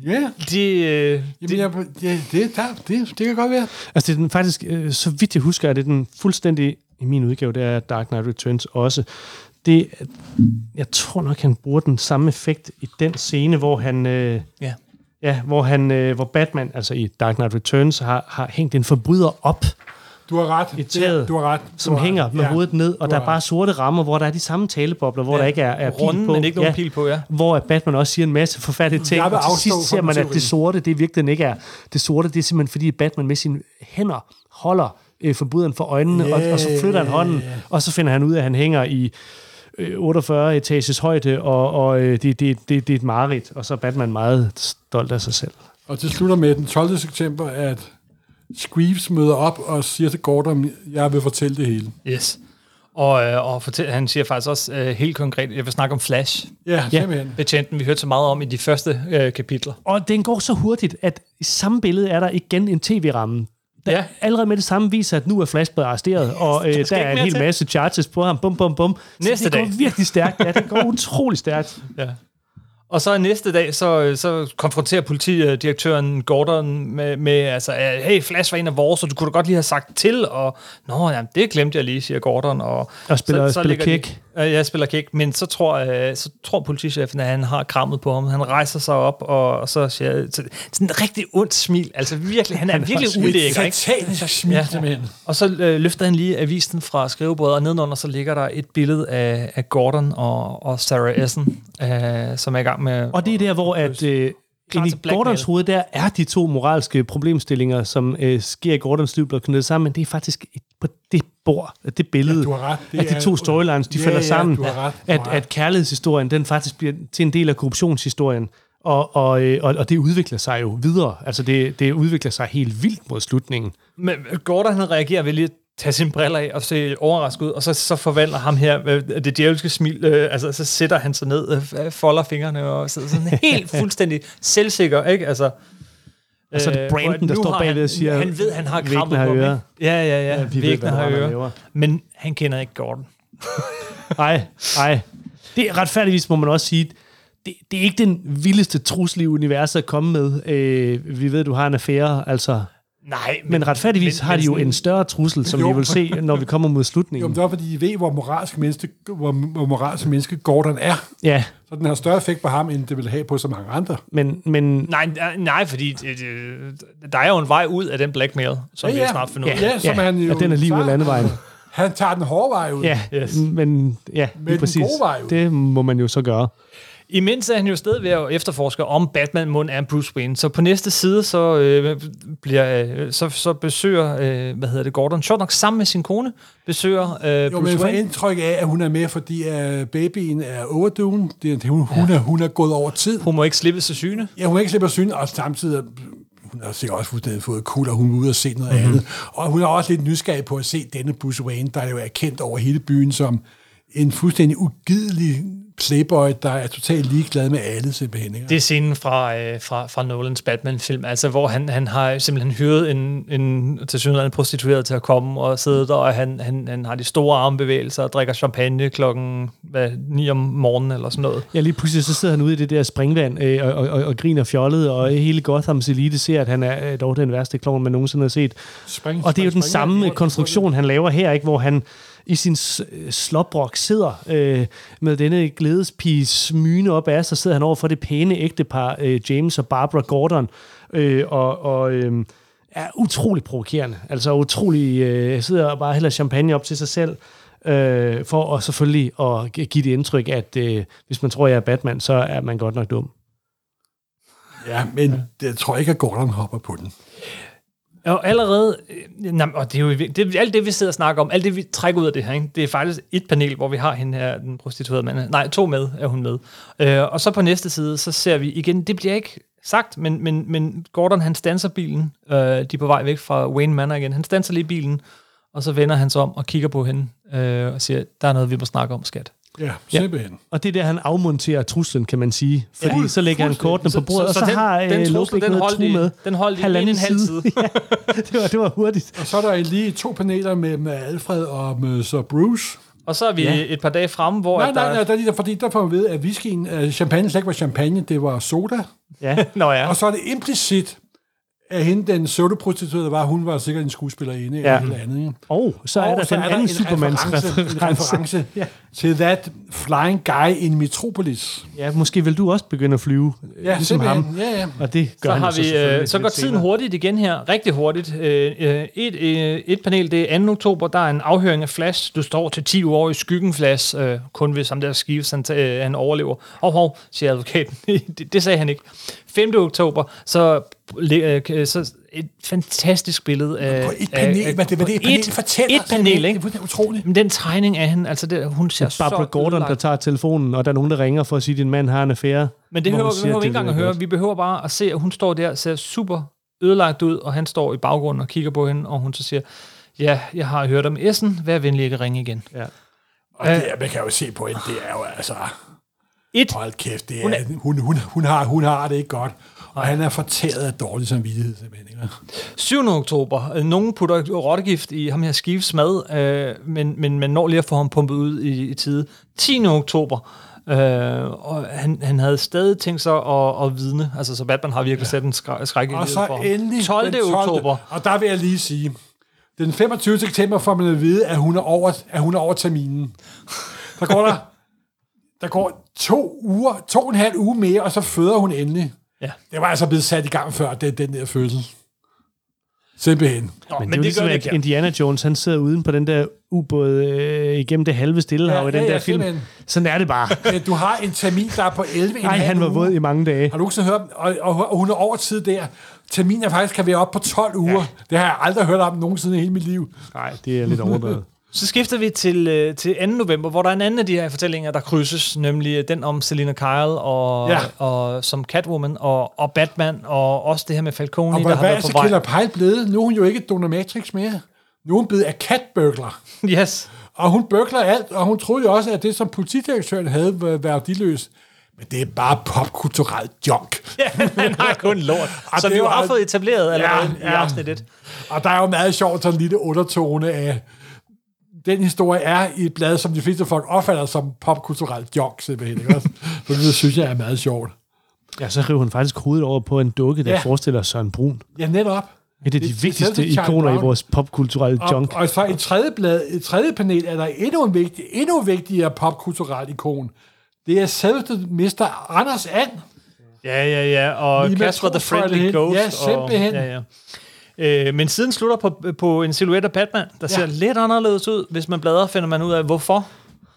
Ja, det, øh, Jamen, jeg, ja det, der, det, det kan godt være. Altså, det er den faktisk, øh, så vidt jeg husker, er det den fuldstændig, i min udgave, det er Dark Knight Returns også. Det, jeg tror nok, han bruger den samme effekt i den scene, hvor han... Øh, ja. Ja, hvor, han, øh, hvor Batman, altså i Dark Knight Returns, har, har hængt en forbryder op, Du har ret. I taget, du har ret. Du som har hænger ret. med hovedet ned, og der er bare sorte rammer, hvor der er de samme talebobler, hvor Ja. der ikke er, er pil på. men ikke nogen pil på, ja. Hvor at Batman også siger en masse forfærdelige ting, Jeg vil og til sidst ser man, at det sorte, det i virkeligheden ikke er. Det sorte, det er simpelthen fordi, at Batman med sine hænder holder øh, forbryderen for øjnene, yeah, og, og så flytter han hånden, og så finder han ud af, at han hænger i øh, 48 etages højde, og, og øh, det, det, det, det er et mareridt, og så er Batman meget stolt af sig selv. Og til slutter med den 12. september, at Screeves møder op og siger til Gordon, jeg vil fortælle det hele. Yes. Og, øh, og fortæl, han siger faktisk også øh, helt konkret, jeg vil snakke om Flash, Ja, Ja. simpelthen. betjenten, vi hørte så meget om i de første øh, kapitler. Og den går så hurtigt, at i samme billede er der igen en tv-ramme, der Ja. ja. allerede med det samme viser, at nu er Flash blevet arresteret, og øh, der skal er en hel til. masse charges på ham. Bum, bum, bum. Så Næste det går dag. virkelig stærkt. Ja, det går utrolig stærkt. Ja. Og så næste dag, så, så konfronterer politidirektøren Gordon med, med altså, hey, Flash var en af vores, og du kunne da godt lige have sagt til, og nå, jamen, det glemte jeg lige, siger Gordon. Og, Og spiller- spiller ligger kick. De, øh, jeg spiller kick, men så tror, øh, så tror politichefen, at han har krammet på ham. Han rejser sig op, og, og så siger så, sådan en rigtig ondt smil. Altså virkelig, han er virkelig Et ulækker, ikke? satanisk smil, Ja. simpelthen. Og så øh, løfter han lige avisen fra skrivebordet, og nedenunder så ligger der et billede af, af Gordon og, og Sarah Essen, øh, som er i gang med... Og det er der, hvor at, øh, inde i. Gordons hoved, der er de to moralske problemstillinger, som øh, sker i Gordons liv, blevet knyttet sammen, men det er faktisk et, på det bord, det billede, Ja, du har ret. Det at de er- to storylines, de Ja, falder ja, sammen, du har ret, du at, har ret. at kærlighedshistorien, den faktisk bliver til en del af korruptionshistorien, og, og, øh, og, og det udvikler sig jo videre. Altså det, det udvikler sig helt vildt mod slutningen. Men Gordon han reagerer ved lige at tage sine briller af og se overrasket ud, og så, så forvandler ham her øh, det djævelske smil, øh, altså så sætter han sig ned, øh, folder fingrene og sidder sådan helt fuldstændig selvsikker, ikke? Altså, Og så er det øh, Brandon, der står bagved og siger, Han ved, han har "Væggene krammet har på ører." Ja, ja, ja. Ja, vi hvad har ører. Men han kender ikke Gordon. Nej, nej. Det er retfærdigvis, må man også sige, det, det er ikke den vildeste trussel i universet at komme med. Øh, vi ved, du har en affære, altså. Nej, Men retfærdigvis men- har de men jo en større trussel, som Jo. vi vil se, når vi kommer mod Jo, slutningen. men det er fordi, de ved, hvor moralsk menneske, hvor, hvor moralsk menneske Gordon er. Ja, Så den har større effekt på ham, end det vil have på så mange andre. men, men Nej, nej, fordi det, det, der er jo en vej ud af den blackmail, som vi snart finder ud af. Ja, som han jo ja, den er lige ud af landevejen. Han tager den hårde vej ud. Ja, Yes. men ja, den lige præcis. gode vej ud. Det må man jo så gøre. Imens er han jo stadig ved at efterforske, om Batman mund er Bruce Wayne. Så på næste side, så, øh, bliver, øh, så, så besøger, øh, hvad hedder det, Gordon, sjovt nok sammen med sin kone, besøger øh, Jo, Bruce men Wayne. indtryk af, at hun er med, fordi uh, babyen er overduen. Det, er- hun, hun, er, hun er gået over tid. Hun må ikke slippe sig syne. Ja, hun er ikke slippe syne, og samtidig hun har sikkert også fuldstændig fået kul, og hun er ude og se noget mm-hmm. andet. Og hun er også lidt nysgerrig på at se denne Bruce Wayne, der jo er kendt over hele byen som en fuldstændig ugidelig playboy, der er totalt ligeglad med alle simpelthen. Ikke? Det er scenen fra, øh, fra, fra Nolans Batman-film, altså hvor han, han har simpelthen hyret en, en til synligheden en prostitueret til at komme og sidde der, og han, han, han har de store armbevægelser og drikker champagne klokken hvad, 9 om morgenen eller sådan noget. Ja, lige pludselig så sidder han ude i det der springvand øh, og, og, og, og griner fjollet, og hele Gothams elite ser, at han er øh, dog den værste klovn, man nogensinde har set. Spring, Og det er jo den spring- samme spring- konstruktion, han laver her, ikke, hvor han i sin slåbrok sidder øh, med denne glædespige smyne op af sig, sidder han over for det pæne ægtepar, øh, James og Barbara Gordon, øh, og, og øh, er utrolig provokerende. Altså utrolig, øh, sidder og bare hælder champagne op til sig selv, øh, for at selvfølgelig at give det indtryk, at øh, hvis man tror, jeg er Batman, så er man godt nok dum. Ja, men det, jeg tror ikke, at Gordon hopper på den. Og allerede, øh, nej, og det er jo det, er alt det, vi sidder og snakker om, alt det, vi trækker ud af det her, ikke? det er faktisk et panel, hvor vi har hende her, den prostituerede mand. Nej, to med er hun med. Øh, og så på næste side, så ser vi igen, det bliver ikke sagt, men, men, men Gordon, han stanser bilen. Øh, de er på vej væk fra Wayne Manor igen. Han stanser lige bilen, og så vender han sig om og kigger på hende øh, og siger, der er noget, vi må snakke om, skat. Ja, simpelthen. Og det er der, han afmonterer truslen, kan man sige. Fordi Ja, så lægger han kortene på bordet, og så, den, har den øh, trussel, Lopek den noget holdt, tru i, med. den holdt i Halvanden en halv side. ja, det var, det var hurtigt. Og så er der lige to paneler med, med Alfred og med Sir Bruce. Og så er vi ja. et par dage fremme, hvor Nej, at der... nej, nej, der, er lige der, fordi der får man ved, at whiskyen, uh, champagne slet ikke var champagne, det var soda. Ja. Nå ja. Og så er det implicit, at hende, den soda-prostituerede var, hun var sikkert en skuespillerinde Ja. ja. eller andet. Ikke? Og så er Og der så den anden en Supermans reference, en reference ja. Til that flying guy in Metropolis. ja, måske vil du også begynde at flyve, ja, Ja, ligesom ham. simpelthen. Ja, ja. Og det gør så har vi, øh, så lidt går tiden senere. hurtigt igen her, rigtig hurtigt. Øh, øh, et, øh, et panel, det er 2. oktober, der er en afhøring af Flash. Du står til 10 år i skyggen, Flash, øh, kun hvis ham der Skives, han, øh, han overlever. Hov, hov, siger advokaten. det, det sagde han ikke. 5. oktober, så, øh, så et fantastisk billede af... På et panel, hvad det, hvad det et panel et, fortæller. et panel, ikke? Det er utroligt. Men den tegning af hende, altså det, hun ser Barbara så Gordon, der ødelagt. tager telefonen, og der er nogen, der ringer for at sige, at din mand har en affære. Men det behøver, vi ikke engang at høre. Vi behøver bare at se, at hun står der og ser super ødelagt ud, og han står i baggrunden og kigger på hende, og hun så siger, ja, jeg har hørt om Essen, vær venlig ikke at ringe igen. Ja. Og det, man kan jo se på hende, det er jo altså... Et, Hold kæft, det er, Hun hun, er- hun, hun, hun, har, hun har det ikke godt. Og han er fortæret af dårlig samvittighed, simpelthen. Ikke? 7. oktober, nogen putter rottegift i ham her Skives mad, øh, men, men man når lige at få ham pumpet ud i, i tide. 10. oktober, øh, og han, han havde stadig tænkt sig at, at vidne, altså så Batman har virkelig sat en skræ- skræk i Og så for ham. endelig 12. den oktober, Og der vil jeg lige sige, den 25. september får man at vide, at hun er over, at hun er over terminen. Der går der, der går to uger, to og en halv uge mere, og så føder hun endelig. Ja. Det var altså blevet sat i gang før, det, den der fødsel. Simpelthen. Nå, Men, men det er jo ligesom, at Indiana Jones, han sidder uden på den der ubåd øh, igennem det halve stillehav Ja, i den ja, ja, der film. simpelthen. Sådan er det bare. Ja, Du har en termin, der er på 11 Nej, han var våd i mange dage. Har du nogensinde hørt, og, og, og hun er over tid der. Terminen faktisk kan være op på 12 uger. Ja. Det har jeg aldrig hørt om nogensinde i hele mit liv. Nej, det er lidt overdrevet. Så skifter vi til, øh, til 2. november, hvor der er en anden af de her fortællinger, der krydses, nemlig øh, den om Selina Kyle og, Ja. og som Catwoman og, og Batman, og også det her med Falcone, Og der hvad, har hvad er været på vej. Killer Pyle blevet? Nu er hun jo ikke Donatrix mere. Nu er hun blevet af catburglar. Yes. Og hun bøkler alt, og hun troede jo også, at det, som politidirektøren havde været værdiløst. Men det er bare popkulturelt junk. Ja, han har kun lort, Og som det vi jo var- har fået etableret allerede Ja, i ja. afsnit 1. Og der er jo meget sjovt, sådan en lille undertone af, den historie er i et blad, som de fleste folk opfatter som popkulturelt junk, simpelthen. Ikke? Så det synes jeg er meget sjovt. Ja, så river hun faktisk hovedet over på en dukke, der Ja. forestiller Søren Brun. Ja, netop. Et af de Det- det vigtigste Charlie ikoner i vores popkulturelle Og, junk. og så i tredje, blad, i tredje panel er der endnu en vigtig, endnu vigtigere popkulturelt ikon. Det er selveste Mr. Anders And. Ja, ja, ja, og Casper the Friendly det. Ghost. Ja, simpelthen. Og, ja, ja. Øh, men siden slutter på, på en silhuet af Batman, der ser Ja. lidt anderledes ud. Hvis man bladrer, finder man ud af, hvorfor.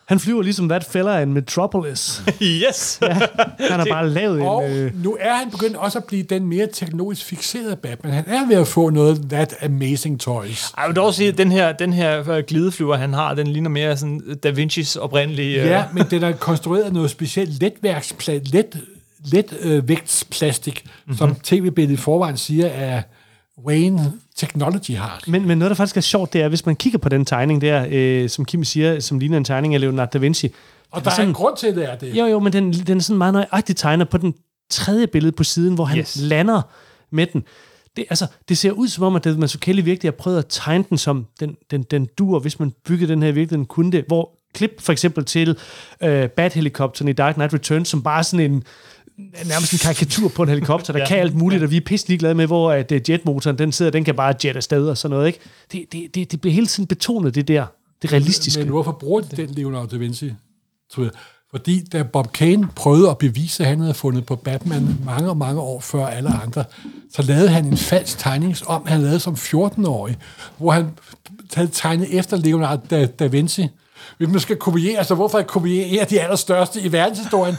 Han flyver ligesom that fella in Metropolis. yes! Han har bare lavet Og en... Øh, nu er han begyndt også at blive den mere teknologisk fixerede Batman. Han er ved at få noget that amazing toys. Jeg vil dog sige, at den her, den her øh, glideflyver, han har, den ligner mere sådan Da Vinci's oprindelige... øh, Ja, men den er konstrueret af noget specielt letværksplastik, let, let øh, vægtsplastik, mm-hmm. som tv-billedet i forvejen siger, at Wayne Technology har. men, men noget, der faktisk er sjovt, det er, hvis man kigger på den tegning der, øh, som Kim siger, som ligner en tegning af Leonardo da Vinci, Og der er sådan- en grund til, at det er det. Jo, jo, men den, den er sådan meget nøjagtigt tegnet på den tredje billede på siden, hvor han Yes. lander med den. Det, altså, det ser ud som om, at David Mazzucchelli virkelig har prøvet at tegne den som den, den, den dur, hvis man byggede den her virkelig, den kunne det. Hvor klip for eksempel til øh, Bat-helikopteren i Dark Knight Returns, som bare er sådan en nærmest en karikatur på en helikopter, der ja. kan alt muligt, og vi er pisse ligeglade med, hvor at øh, jetmotoren, den sidder, den kan bare jet afsted og sådan noget, ikke? Det, det, det, det bliver hele tiden betonet, det der, det realistiske. Men hvorfor bruger de den Leonardo da Vinci? Tror jeg? Fordi da Bob Kane prøvede at bevise, at han havde fundet på Batman mange mange år før alle andre, så lavede han en falsk tegning om, han lavede som 14-årig, hvor han havde tegnet efter Leonardo da, da Vinci. Hvis man skal kopiere, så hvorfor ikke kopiere de allerstørste i verdenshistorien?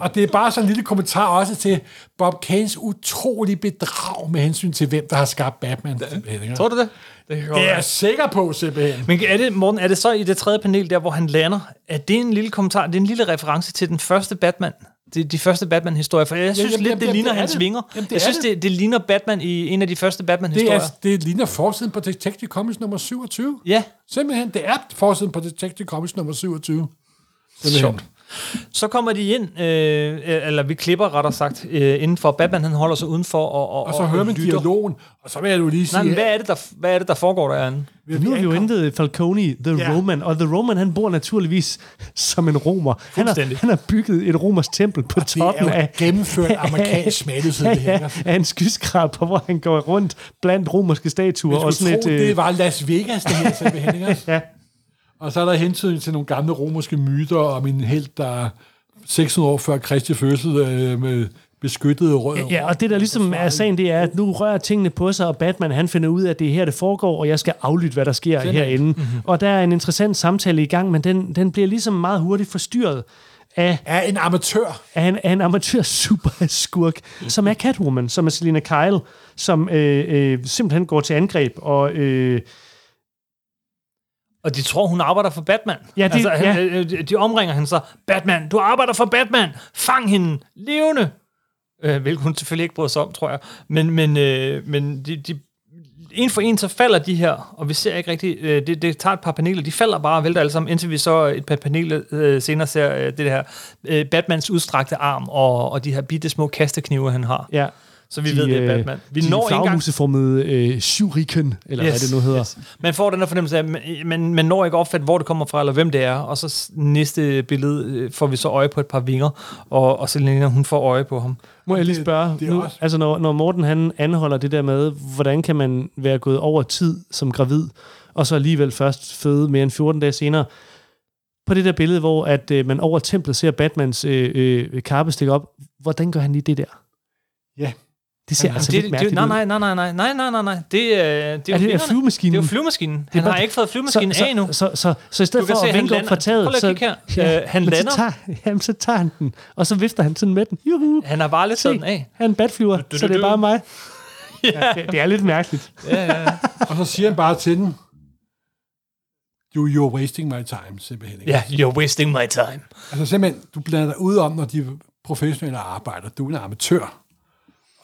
Og det er bare sådan en lille kommentar også til Bob Kanes utrolige bedrag med hensyn til, hvem der har skabt Batman. Tror du det? Det, kan Det er jeg sikker på, simpelthen. Men er det, Morten, er det så i det tredje panel, der hvor han lander, er det en lille kommentar, det er en lille reference til den første Batman, de, de første Batman-historier, for jeg synes jamen, lidt, jamen, det jamen, ligner det er hans det. vinger. Jamen, det jeg er synes, det. det, det ligner Batman i en af de første Det, Batman-historier. er, det ligner forsiden på Detective Comics nummer 27. Ja, Simpelthen, det er forsiden på Detective Comics nummer 27. Simpelthen. sjovt. Så kommer de ind, øh, eller vi klipper rettere sagt, øh, indenfor. Batman han holder sig udenfor og, og, Og så hører man lytter. dialogen, og så vil jeg jo lige sige... Nej, men hvad er det, der, hvad er det, der foregår derinde? Nu har vi jo hentet Falcone, The Ja. Roman, og The Roman, han bor naturligvis som en romer. Han har, han har bygget et romers tempel på Det toppen er jo af, gennemført amerikansk smalhed, ja, det ja, af en skyskraber, hvor han går rundt blandt romerske statuer. Og sådan tro, et, øh, det var Las Vegas, det her simpelthen. Ikke? ja. Og så er der hentydning til nogle gamle romerske myter om en held, der 600 år før Kristi fødsel øh, med beskyttede rød. Ja, og det der ligesom er sagen, det er, at nu rører tingene på sig, og Batman han finder ud af, at det er her, det foregår, og jeg skal aflytte, hvad der sker herinde. Mm-hmm. Og der er en interessant samtale i gang, men den, den bliver ligesom meget hurtigt forstyrret af, er en amatør. af en, af en amatør superskurk, som er Catwoman, som er Selina Kyle, som øh, øh, simpelthen går til angreb, og øh, Og de tror, hun arbejder for Batman. Ja, det- altså, ja. øh, de- de omringer hende så. Batman, du arbejder for Batman! Fang hende! Levende! Øh, hvilket hun selvfølgelig ikke bryder sig om, tror jeg. Men, men, øh, men de, de, en for en, så falder de her, og vi ser ikke rigtig, øh, det, det tager et par paneler, de falder bare og vælter alle sammen, indtil vi så et par paneler øh, senere ser øh, det her øh, Batmans udstrakte arm, og, og de her bitte små kasteknive, han har. ja, Så vi de, ved, det er øh, Batman. Vi de når ikke engang flagmuseformede øh, shuriken, eller yes, hvad det nu hedder. Yes. Man får den her fornemmelse af, at man, man, når ikke at opfatte, hvor det kommer fra, eller hvem det er. Og så næste billede øh, får vi så øje på et par vinger, og, og Selena, hun får øje på ham. Må jeg lige det- spørge, det er nu, også- altså når, når Morten han anholder det der med, hvordan kan man være gået over tid som gravid, og så alligevel først føde mere end 14 dage senere, på det der billede, hvor at, øh, man over templet ser Batmans øh, øh, kappe stikke op, hvordan gør han lige det der? Ja. Det ser Jamen, altså det, lidt det, mærkeligt nej, ud. nej, nej, nej, nej, nej, nej, nej, nej. Det, er, det er, Er jo det flyvemaskinen? Det er jo flyvemaskinen. Han bare- har ikke fået flyvemaskinen så, af endnu. så, så, så, så i stedet for se, at vinke op fra taget, så, her. Øh, han men lander. Så tager, jamen, så tager han den, og så vifter han sådan med den. Juhu. Han har bare lidt sådan af. han er en batflyver, du, så det er bare mig. ja. det, det er lidt mærkeligt. Og så siger han bare til den, you, you're wasting my time, simpelthen. Ja, you're wasting my time. Altså simpelthen, du blander dig ud om, når de professionelle arbejder. Du er en amatør.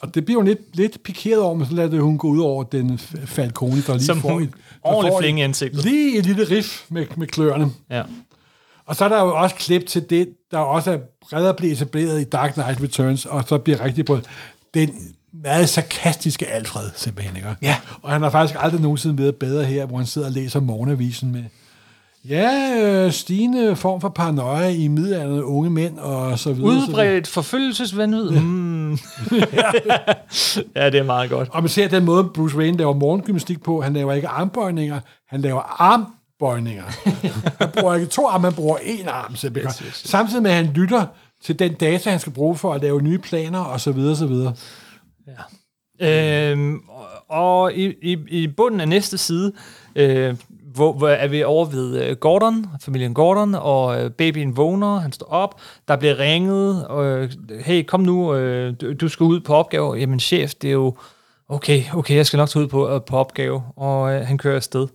Og det bliver jo lidt, lidt pikeret over, men så lader hun gå ud over den f- Falcone, der lige Som får et, der får flinge ansigtet. Lige et lille riff med, med kløerne. Ja. Og så er der jo også klip til det, der også er bredere blevet etableret i Dark Knight Returns, og så bliver rigtig på den meget sarkastiske Alfred, simpelthen. Ikke? Ja. Og han har faktisk aldrig nogensinde været bedre her, hvor han sidder og læser morgenavisen med Ja, øh, stigende form for paranoia i middelalderne unge mænd og så videre. Udbredt forfølgelsesvanvid. Mm. ja, det er meget godt. Og man ser den måde, Bruce Wayne laver morgengymnastik på. Han laver ikke armbøjninger, han laver armbøjninger. han bruger ikke to arme, han bruger én arm simpelthen. Yes, yes, yes. Samtidig med, at han lytter til den data, han skal bruge for at lave nye planer, og så videre, så videre. Øhm, og- og i, i, i bunden af næste side, øh, hvor, hvor er vi over ved øh, Gordon, familien Gordon, og øh, babyen vågner, han står op, der bliver ringet, og øh, hey, kom nu, øh, du, du skal ud på opgave. Jamen chef, det er jo, okay, okay, jeg skal nok tage ud på, på opgave, og øh, han kører afsted.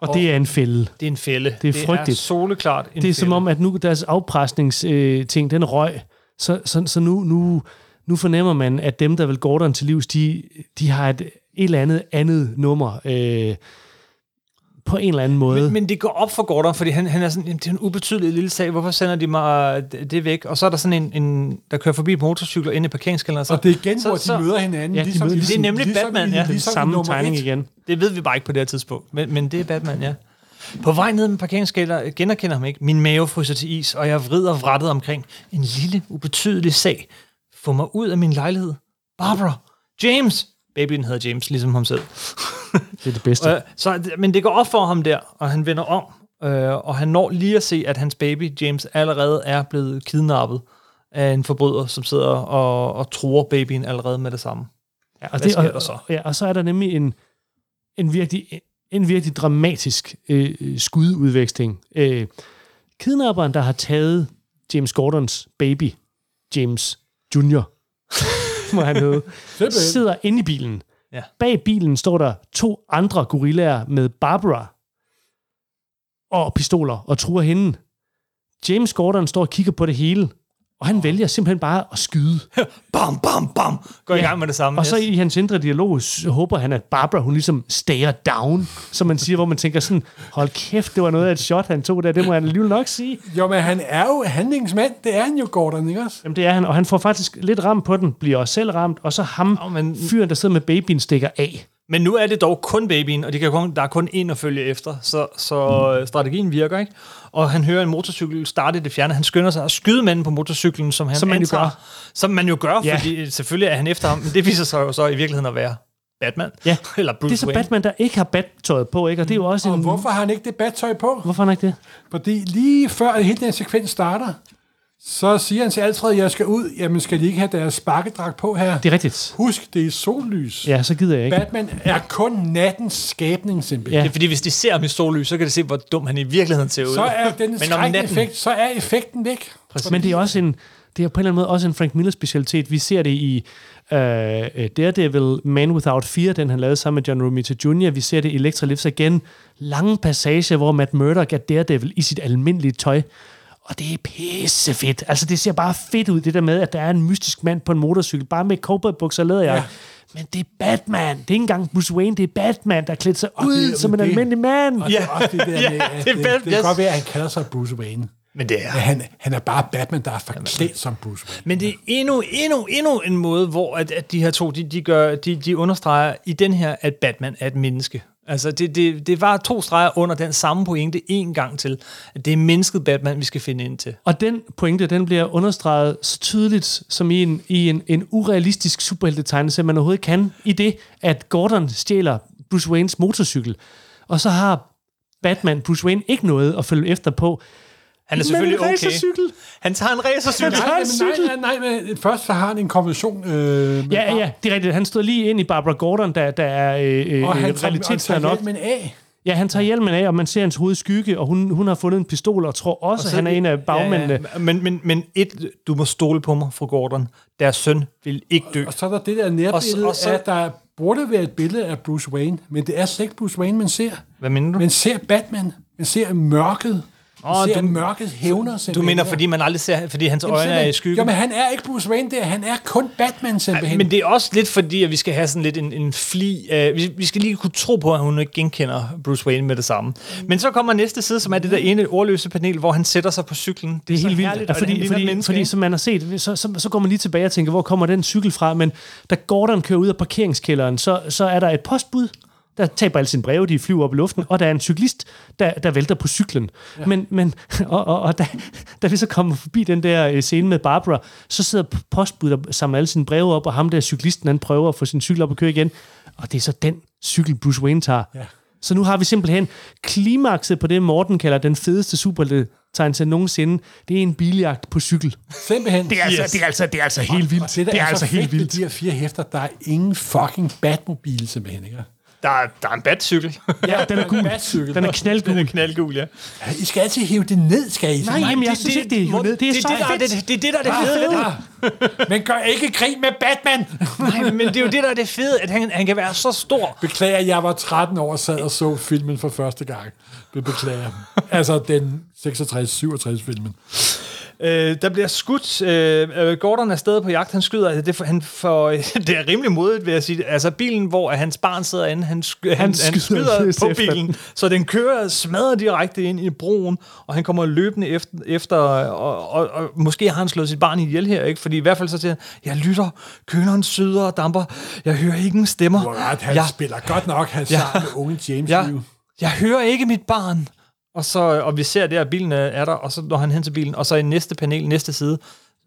Og det er en fælde. Det er en fælde. Det er Det er frygteligt. soleklart en Det er fælde. som om, at nu deres afpresningsting, øh, ting, den røg. Så, så, så nu, nu, nu fornemmer man, at dem, der vil Gordon til livs, de, de har et, et eller andet andet nummer. Øh, på en eller anden måde. Men, men det går op for Gordon, fordi han, han er sådan, "Jamen, det er en ubetydelig lille sag, hvorfor sender de mig det, det væk? Og så er der sådan en, en der kører forbi på motorcykler inde i parkeringskælderen. Så, Og det er igen, så, hvor de så, møder hinanden. Ja, de ligesom, møder- det er nemlig Batman, i- ja. den ligesom samme tegning et. igen. Det ved vi bare ikke på det her tidspunkt, men, men det er Batman, ja. På vej ned med parkeringsskælder generkender ham ikke. Min mave fryser til is, og jeg vrider vrattet omkring. En lille, ubetydelig sag. Få mig ud af min lejlighed. Barbara! James! Babyen hedder James, ligesom ham selv. Det er det bedste. Øh, så, men det går op for ham der, og han vender om, øh, og han når lige at se, at hans baby, James, allerede er blevet kidnappet af en forbryder, som sidder og, og tror babyen allerede med det samme. Ja, og, hvad det, sker og, der så? Ja, og så er der nemlig en, en, virkelig, en virkelig dramatisk øh, skududveksling. Øh, kidnapperen, der har taget James Gordons baby, James Junior, må han hedde, sidder inde i bilen. Ja. Bag bilen står der to andre gorillaer med Barbara og pistoler og truer hende. James Gordon står og kigger på det hele, og han vælger simpelthen bare at skyde. Bam, bam, bam! Går ja. i gang med det samme. Og så i hans indre dialog håber han, at Barbara, hun ligesom stager down, som man siger, hvor man tænker sådan, hold kæft, det var noget af et shot, han tog der, det må han alligevel nok sige. Jo, men han er jo handlingsmand. Det er han jo, Gordon, ikke også? Jamen det er han, og han får faktisk lidt ramt på den, bliver også selv ramt, og så ham, Nå, men- fyren, der sidder med babyen, stikker af. Men nu er det dog kun babyen, og de kan kun, der er kun en at følge efter, så, så mm. strategien virker, ikke? Og han hører en motorcykel starte i det fjerne. Han skynder sig at skyde manden på motorcyklen, som han Som man jo antager, gør. Som man jo gør, Ja. fordi selvfølgelig er han efter ham, men det viser sig jo så i virkeligheden at være Batman. Ja, Eller Bruce det er så Wayne. Batman, der ikke har battøjet på, ikke? Og det er jo også Og en... hvorfor har han ikke det badtøj på? Hvorfor har han ikke det? Fordi lige før hele den sekvens starter, så siger han til Alfred, jeg skal ud. Jamen, skal de ikke have deres sparkedragt på her? Det er rigtigt. Husk, det er sollys. Ja, så gider jeg ikke. Batman er kun nattens skabning, simpelthen. Ja. Det er fordi, hvis de ser ham i sollys, så kan de se, hvor dum han i virkeligheden ser ud. Så er den Men om skrækkende natten- effekt, så er effekten væk. Men det er også en, det er på en eller anden måde også en Frank Miller specialitet. Vi ser det i uh, Daredevil Man Without Fear, den han lavede sammen med John Romita Jr. Vi ser det i Electra Lives igen. Lange passager, hvor Matt Murdock er Daredevil i sit almindelige tøj. Og det er pisse fedt. Altså, det ser bare fedt ud, det der med, at der er en mystisk mand på en motorcykel, bare med cowboybukser og læderjakke. Ja. Men det er Batman. Det er ikke engang Bruce Wayne, det er Batman, der klæder sig ud det som en det. almindelig mand. Og det er det der Ja, med, at det er det, vel- det, det kan godt være, at han kalder sig Bruce Wayne. Men det er Men han, han er bare Batman, der er forklædt som Bruce Wayne. Men det er endnu, endnu, endnu en måde, hvor at, at de her to, de, de, gør, de, de understreger i den her, at Batman er et menneske. Altså, det, det, det var to streger under den samme pointe en gang til, at det er mennesket Batman, vi skal finde ind til. Og den pointe, den bliver understreget så tydeligt, som i en, i en, en urealistisk superheltetegnelse, man overhovedet kan, i det, at Gordon stjæler Bruce Waynes motorcykel. Og så har Batman, Bruce Wayne, ikke noget at følge efter på. Han er selvfølgelig Men en okay. racercykel. Han tager en racercykel. Han tager Nej, en cykel. nej, nej, nej, men først så har han en konversation øh, Ja, ja, det er rigtigt. Han stod lige ind i Barbara Gordon, der, der er øh, og han øh, tager, og tager nok. hjelmen af. Ja, han tager hjelmen af, og man ser hans hoved skygge, og hun, hun har fundet en pistol, og tror også, at han er en af bagmændene. Ja, ja. Men, men, men et, du må stole på mig, fru Gordon. Deres søn vil ikke dø. Og så er der det der nærbillede, Og og så- at der burde være et billede af Bruce Wayne, men det er slet ikke Bruce Wayne, man ser. Hvad mener du? Man ser Batman. Man ser mørket. Ser du- mørket hævner Du simpelthen. mener, fordi man aldrig ser, fordi hans Jamen, øjne er i skyggen? Jo, men han er ikke Bruce Wayne der. Han er kun Batman simpelthen. Men det er også lidt fordi, at vi skal have sådan lidt en, en fli. Uh, vi, vi skal lige kunne tro på, at hun ikke genkender Bruce Wayne med det samme. Men så kommer næste side, som er det der ene ordløse panel, hvor han sætter sig på cyklen. Det er helt vildt, herligt, ja, og fordi, fordi, menneske, fordi som man har set, så, så, så går man lige tilbage og tænker, hvor kommer den cykel fra? Men da Gordon kører ud af parkeringskælderen, så, så er der et postbud, der taber alle sine breve, de flyver op i luften, og der er en cyklist, der, der vælter på cyklen. Ja. Men, men og, og, og da, da vi så kommer forbi den der øh, scene med Barbara, så sidder postbuddet og samler alle sine breve op, og ham der cyklisten, han prøver at få sin cykel op og køre igen. Og det er så den cykel, Bruce Wayne tager. Ja. Så nu har vi simpelthen klimakset på det, Morten kalder den fedeste superheltetegnelse nogensinde. Det er en biljagt på cykel. simpelthen. Det er, altså, det er, altså, det er altså helt vildt. Og det, der det er, er, altså så helt vildt. de her fire hæfter, der er ingen fucking Batmobil simpelthen, ikke? Der, er, der er en batcykel. Ja, den er gul. Batcykel. Den er knaldgul. Den er knaldgul, ja. Ja, I skal altid hive det ned, skal I? Nej, jamen, jeg synes ikke, det er hivet ned. Det er det, så det, er fedt. det, det er det, der er det fede. Ah, Men gør ikke grin med Batman! Nej, men det er jo det, der er det fede, at han, han kan være så stor. Beklager, jeg var 13 år og sad og så filmen for første gang. Det beklager. altså den 66-67 filmen. Øh, der bliver skudt. Øh, øh, Gordon er stadig på jagt. Han skyder. Altså, det, for, han får, det er rimelig modigt, vil jeg sige. Altså bilen, hvor hans barn sidder inde, han, sk- han, han, skyder han skyder på bilen. Så den kører smadrer direkte ind i broen, og han kommer løbende efter, efter og, og, og, måske har han slået sit barn ihjel her, ikke? Fordi i hvert fald så siger han, jeg lytter, køleren syder og damper, jeg hører ikke en stemmer. Ret, han jeg, spiller godt nok hans ja. med unge James Ja, jeg hører ikke mit barn. Og, så, og vi ser der, at bilen er der, og så når han hen til bilen, og så i næste panel, næste side,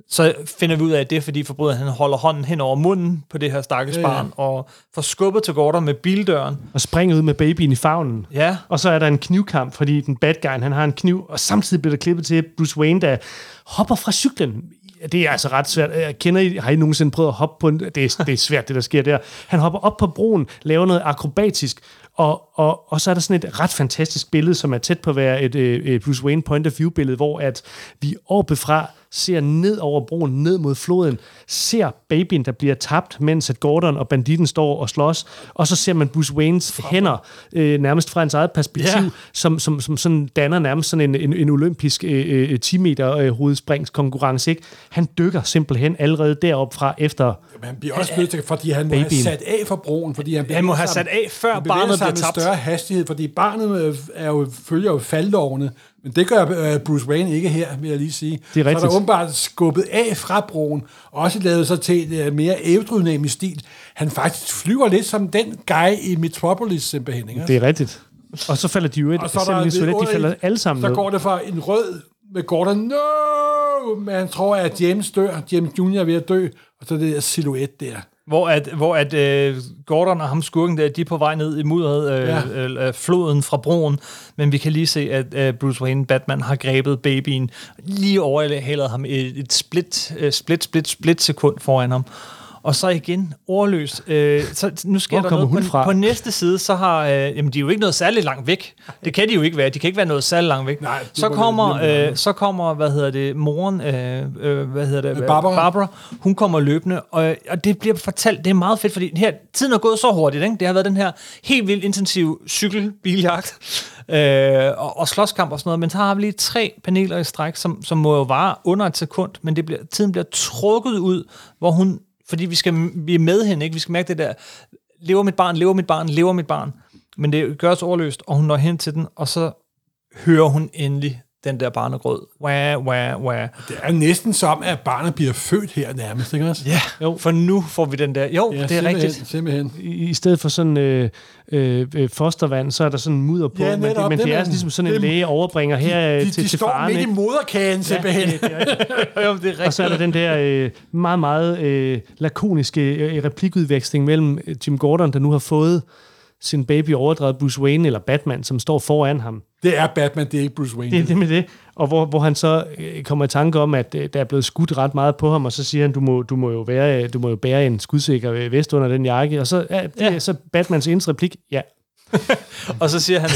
så finder vi ud af, at det er, fordi forbryderen han holder hånden hen over munden på det her stakkels Ja, ja. barn, og får skubbet til Gordon med bildøren. Og springer ud med babyen i favnen. Ja, Og så er der en knivkamp, fordi den bad guy, han har en kniv, og samtidig bliver der klippet til Bruce Wayne, der hopper fra cyklen. Det er altså ret svært. Jeg kender I, har I nogensinde prøvet at hoppe på en... Det er, det er svært, det der sker der. Han hopper op på broen, laver noget akrobatisk, og, og, og så er der sådan et ret fantastisk billede, som er tæt på at være et, øh, et Bruce Wayne point of view billede, hvor at vi oppe fra ser ned over broen, ned mod floden, ser babyen, der bliver tabt, mens at Gordon og banditten står og slås, og så ser man Bruce Waynes hænder, øh, nærmest fra hans eget perspektiv, Ja. som, som, som sådan danner nærmest sådan en, en, en olympisk øh, øh, 10 meter øh, hovedspringskonkurrence. Ikke? Han dykker simpelthen allerede derop fra efter Men han bliver også nødt til, fordi han må Babyen. have sat af for broen, fordi han, han må have sat af, før barnet sig med tabt. større hastighed, fordi barnet øh, er jo, følger jo faldlovene, men det gør øh, Bruce Wayne ikke her, vil jeg lige sige. Det er Så er rigtigt. der åbenbart skubbet af fra broen, og også lavet sig til et øh, mere eventyrnemisk stil. Han faktisk flyver lidt som den guy i Metropolis simpelthen. Ikke? Det er rigtigt. Og så falder de jo et, Og så er der så let, de falder alle sammen Så ned. går det fra en rød med Gordon, no! Men han tror, at James dør. James Jr. er ved at dø. Og så det der silhuet der. Hvor at, hvor at øh, Gordon og ham skurken der, de er på vej ned i mudderet øh, Ja. øh, øh, floden fra broen, men vi kan lige se, at øh, Bruce Wayne, Batman, har grebet babyen, lige overhalet ham et, et split, øh, split, split, split sekund foran ham. Og så igen, ordløs. Øh, så nu sker Hvor der kommer noget. hun på, fra? på næste side, så har... Øh, jamen, de er jo ikke noget særligt langt væk. Det kan de jo ikke være. De kan ikke være noget særligt langt væk. Nej, så kommer, øh, så kommer, hvad hedder det, moren, øh, øh, hvad hedder det? Barbara. Barbara. Hun kommer løbende, og, og det bliver fortalt, det er meget fedt, fordi her, tiden er gået så hurtigt, ikke? Det har været den her helt vildt intensiv cykelbiljagt, øh, og, og slåskamp og sådan noget, men så har vi lige tre paneler i stræk, som, som må jo vare under et sekund, men det bliver, tiden bliver trukket ud, hvor hun, fordi vi, skal, vi er med hende, ikke? Vi skal mærke det der, lever mit barn, lever mit barn, lever mit barn. Men det gøres overløst, og hun når hen til den, og så hører hun endelig den der barnegrød. Wah, wah, wah. Det er næsten som, at barnet bliver født her nærmest, ikke også? Ja, jo. for nu får vi den der. Jo, ja, det er simpelthen, rigtigt. Simpelthen. I, I stedet for sådan øh, øh, øh, fostervand, så er der sådan mudder på, Ja, men, det, netop, men det det er ligesom sådan en læge overbringer her øh, De, til, de til står faren. midt i moderkagen, simpelthen. det er. Jo, det er rigtigt. Og så er der den der øh, meget, meget øh, lakoniske øh, replikudveksling mellem øh, Jim Gordon, der nu har fået sin baby overdrevet Bruce Wayne, eller Batman, som står foran ham. Det er Batman, det er ikke Bruce Wayne. Det er det med det. Og hvor, hvor han så øh, kommer i tanke om, at øh, der er blevet skudt ret meget på ham, og så siger han, du må, du må, jo, være, øh, du må jo bære en skudsikker vest under den jakke. Og så, ja, det, ja. Ja. så Batmans eneste replik, ja, Og så siger han,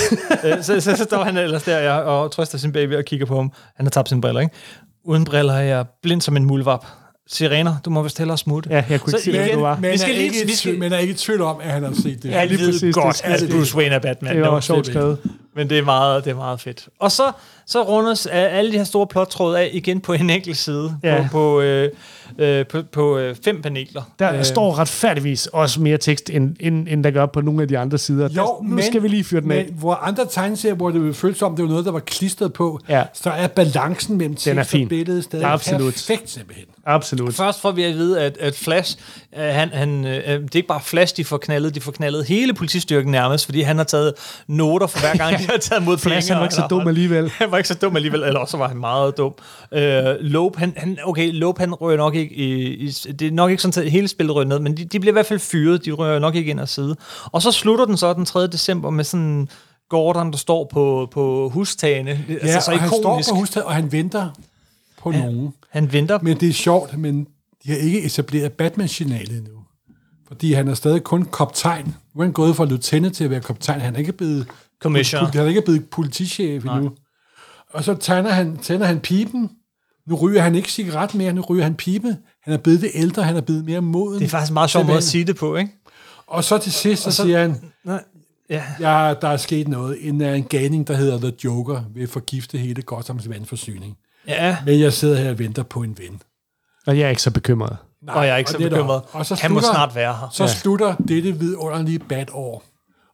øh, så, så, så står han ellers der ja, og trøster sin baby og kigger på ham. Han har tabt sine briller, ikke? Uden briller er jeg blind som en muldvarp. Sirener, du må vist hellere smutte. ja jeg kunne Så ikke sige, hvad det var. Men, Vi skal er lige- ikke, vi skal- men er ikke i tvivl om, at han har set det. Jeg lige ved præcis, godt, det- at det- Bruce Wayne er Batman. Det var No, sjovt skrevet. Men det er meget, det er meget fedt. Og så, så rundes alle de her store plottråde af igen på en enkelt side. Ja. På, på, øh, øh, på, på øh, fem paneler. Der Øh, står retfærdigvis også mere tekst, end, end, end der gør på nogle af de andre sider. Jo, der, nu men, skal vi lige fyre den af. Men hvor andre tegneserier, hvor det føles som, det var noget, der var klistret på, Ja. så er balancen mellem tekst er og fin. billede stadig Absolut. perfekt simpelthen. Absolut. Først får vi at vide, at, at Flash, øh, han, han, øh, det er ikke bare Flash, de får knaldet, de får knaldet hele politistyrken nærmest, fordi han har taget noter for hver gang, de har taget mod Flash, han var ikke så dum alligevel. Han var ikke så dum alligevel, eller også var han meget dum. Øh, Lope, han, han, okay, Lope, han rører nok ikke i, i, det er nok ikke sådan, at hele spillet rører ned, men de, de bliver i hvert fald fyret, de rører nok ikke ind og side. Og så slutter den så den 3. december med sådan Gordon, der står på, på hustagene. Ja, altså, så og han står ikonisk. på huset, og han venter på ja. nogen. Han venter Men det er sjovt, men de har ikke etableret Batman-signalet endnu. Fordi han er stadig kun kaptajn. Nu er han gået fra lieutenant til at være kaptajn. Han er ikke blevet, Commissioner. han er ikke blevet politichef endnu. Og så tænder han, tænder han pipen. Nu ryger han ikke cigaret mere, nu ryger han pipe. Han er blevet det ældre, han er blevet mere moden. Det er faktisk en meget sjov måde at sige det på, ikke? Og så til sidst, så, så- siger han, Nej. Ja. ja, der er sket noget. En, en ganing, der hedder The Joker, vil forgifte hele Gothams vandforsyning. Ja, Men jeg sidder her og venter på en ven. Og jeg er ikke så bekymret. Nej, og jeg er ikke så bekymret. Og så Han må slutter- snart være her. Så ja. slutter dette vidunderlige badår.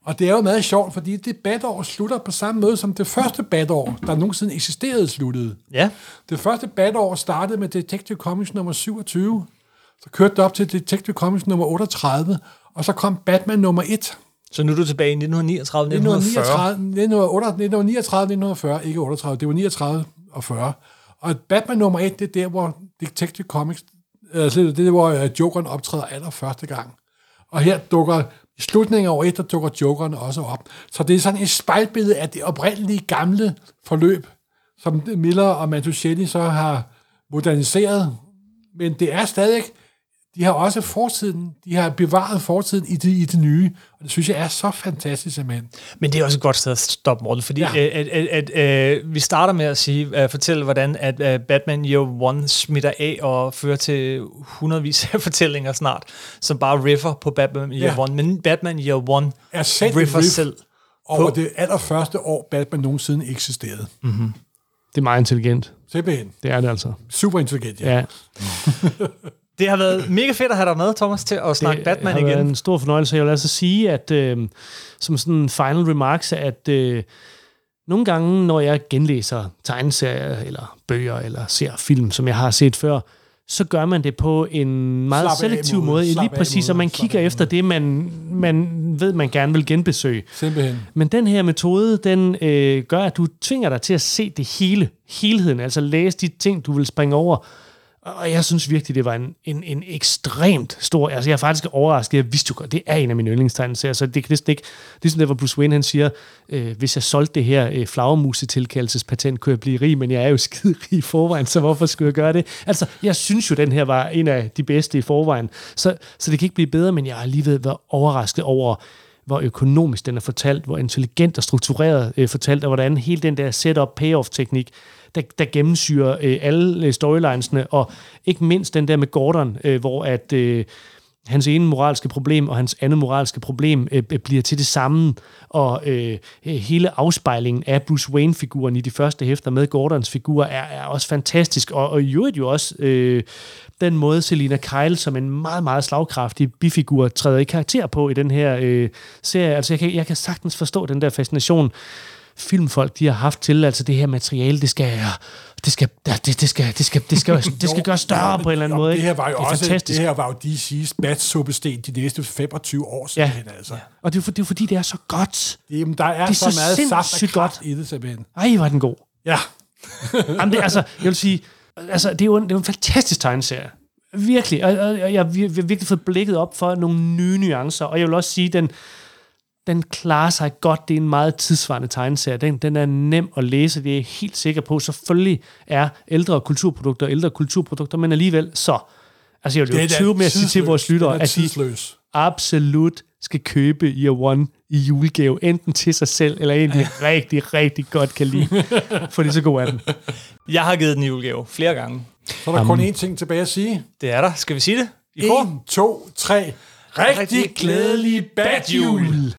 Og det er jo meget sjovt, fordi det badår slutter på samme måde som det første badår, der nogensinde eksisterede, sluttede. Ja. Det første badår startede med Detective Comics nummer 27. Så kørte det op til Detective Comics nummer 38, og så kom Batman nummer 1. Så nu er du tilbage i 1939, 1940. 1939, 1939, 1940, ikke 38, det var 39 og 40. Og Batman nummer 1, det er der, hvor Detective Comics, altså det er der, hvor øh, Jokeren optræder allerførste gang. Og her dukker, i slutningen af år efter dukker jokerne også op. Så det er sådan et spejlbillede af det oprindelige gamle forløb, som Miller og Mantuschetti så har moderniseret. Men det er stadig, de har også fortiden, de har bevaret fortiden i det, i det nye. Og det synes jeg er så fantastisk, simpelthen. Men det er også et godt sted at stoppe, Morten, fordi ja. At, at, at, at, vi starter med at sige, at fortælle, hvordan at, at Batman Year One smitter af og fører til hundredvis af fortællinger snart, som bare riffer på Batman Year Ja. One. Men Batman Year One Er selv riffer riff selv. over på- det allerførste år, Batman nogensinde eksisterede. Det er meget intelligent. Simpelthen. Det er det altså. Super intelligent, ja. Ja, Det har været mega fedt at have dig med, Thomas, til at snakke det Batman har været igen. en stor fornøjelse. Jeg vil altså sige, at øh, som sådan en final remarks, at øh, nogle gange, når jeg genlæser tegneserier, eller bøger, eller ser film, som jeg har set før, så gør man det på en meget Slap selektiv måde. måde. Slap Lige præcis, så måde. man kigger efter det, man, man ved, man gerne vil genbesøge. Simpelthen. Men den her metode, den øh, gør, at du tvinger dig til at se det hele, helheden, altså læse de ting, du vil springe over. Og jeg synes virkelig, det var en, en, en ekstremt stor... Altså, jeg er faktisk overrasket. Jeg vidste jo godt, det er en af mine yndlingstegneserier, så det kan næsten ikke... Ligesom det, hvor Bruce Wayne han siger, øh, hvis jeg solgte det her øh, flagermusetilkaldelsespatent, kunne jeg blive rig, men jeg er jo skide rig i forvejen, så hvorfor skulle jeg gøre det? Altså, jeg synes jo, den her var en af de bedste i forvejen, så, så det kan ikke blive bedre, men jeg har alligevel været overrasket over, hvor økonomisk den er fortalt, hvor intelligent og struktureret øh, fortalt, og hvordan hele den der setup-payoff-teknik, der, der gennemsyrer øh, alle øh, storylinesne, og ikke mindst den der med Gordon, øh, hvor at øh, hans ene moralske problem og hans andet moralske problem øh, bliver til det samme, og øh, hele afspejlingen af Bruce Wayne-figuren i de første hæfter med Gordons figur er, er også fantastisk, og, og i øvrigt jo også øh, den måde Selina Kyle som en meget, meget slagkraftig bifigur træder i karakter på i den her øh, serie. Altså jeg kan, jeg kan sagtens forstå den der fascination, filmfolk de har haft til, altså det her materiale, det skal, det skal, det, det skal, det skal, det skal, det skal gøres større på en eller anden måde. Det ikke? her var jo det også, fantastisk. det her var jo DC's batsubesten de næste 25 år Ja. siden, altså. Og det er, for, det er fordi, det er så godt. Jamen, der er, Det er så, så meget saft og godt. i det, simpelthen. Ej, var den god. Ja. Jamen, det, altså, jeg vil sige, altså, det er jo en, det er jo en fantastisk tegneserie. Virkelig. Og, og, og jeg har vir- vir- virkelig fået blikket op for nogle nye nuancer. Og jeg vil også sige, den, den klarer sig godt. Det er en meget tidsvarende tegneserie. Den, den er nem at læse, det er jeg helt sikker på. Selvfølgelig er ældre kulturprodukter ældre kulturprodukter, men alligevel så. Altså, jeg vil jo er tyve med at sige til vores lyttere, er at de absolut skal købe Year One i julegave, enten til sig selv, eller en, de rigtig, rigtig godt kan lide. For det er så god er den. Jeg har givet den i julegave flere gange. Så er der kun én ting tilbage at sige. Det er der. Skal vi sige det? I kor? 1, 2, 3. Rigtig glædelig badjul!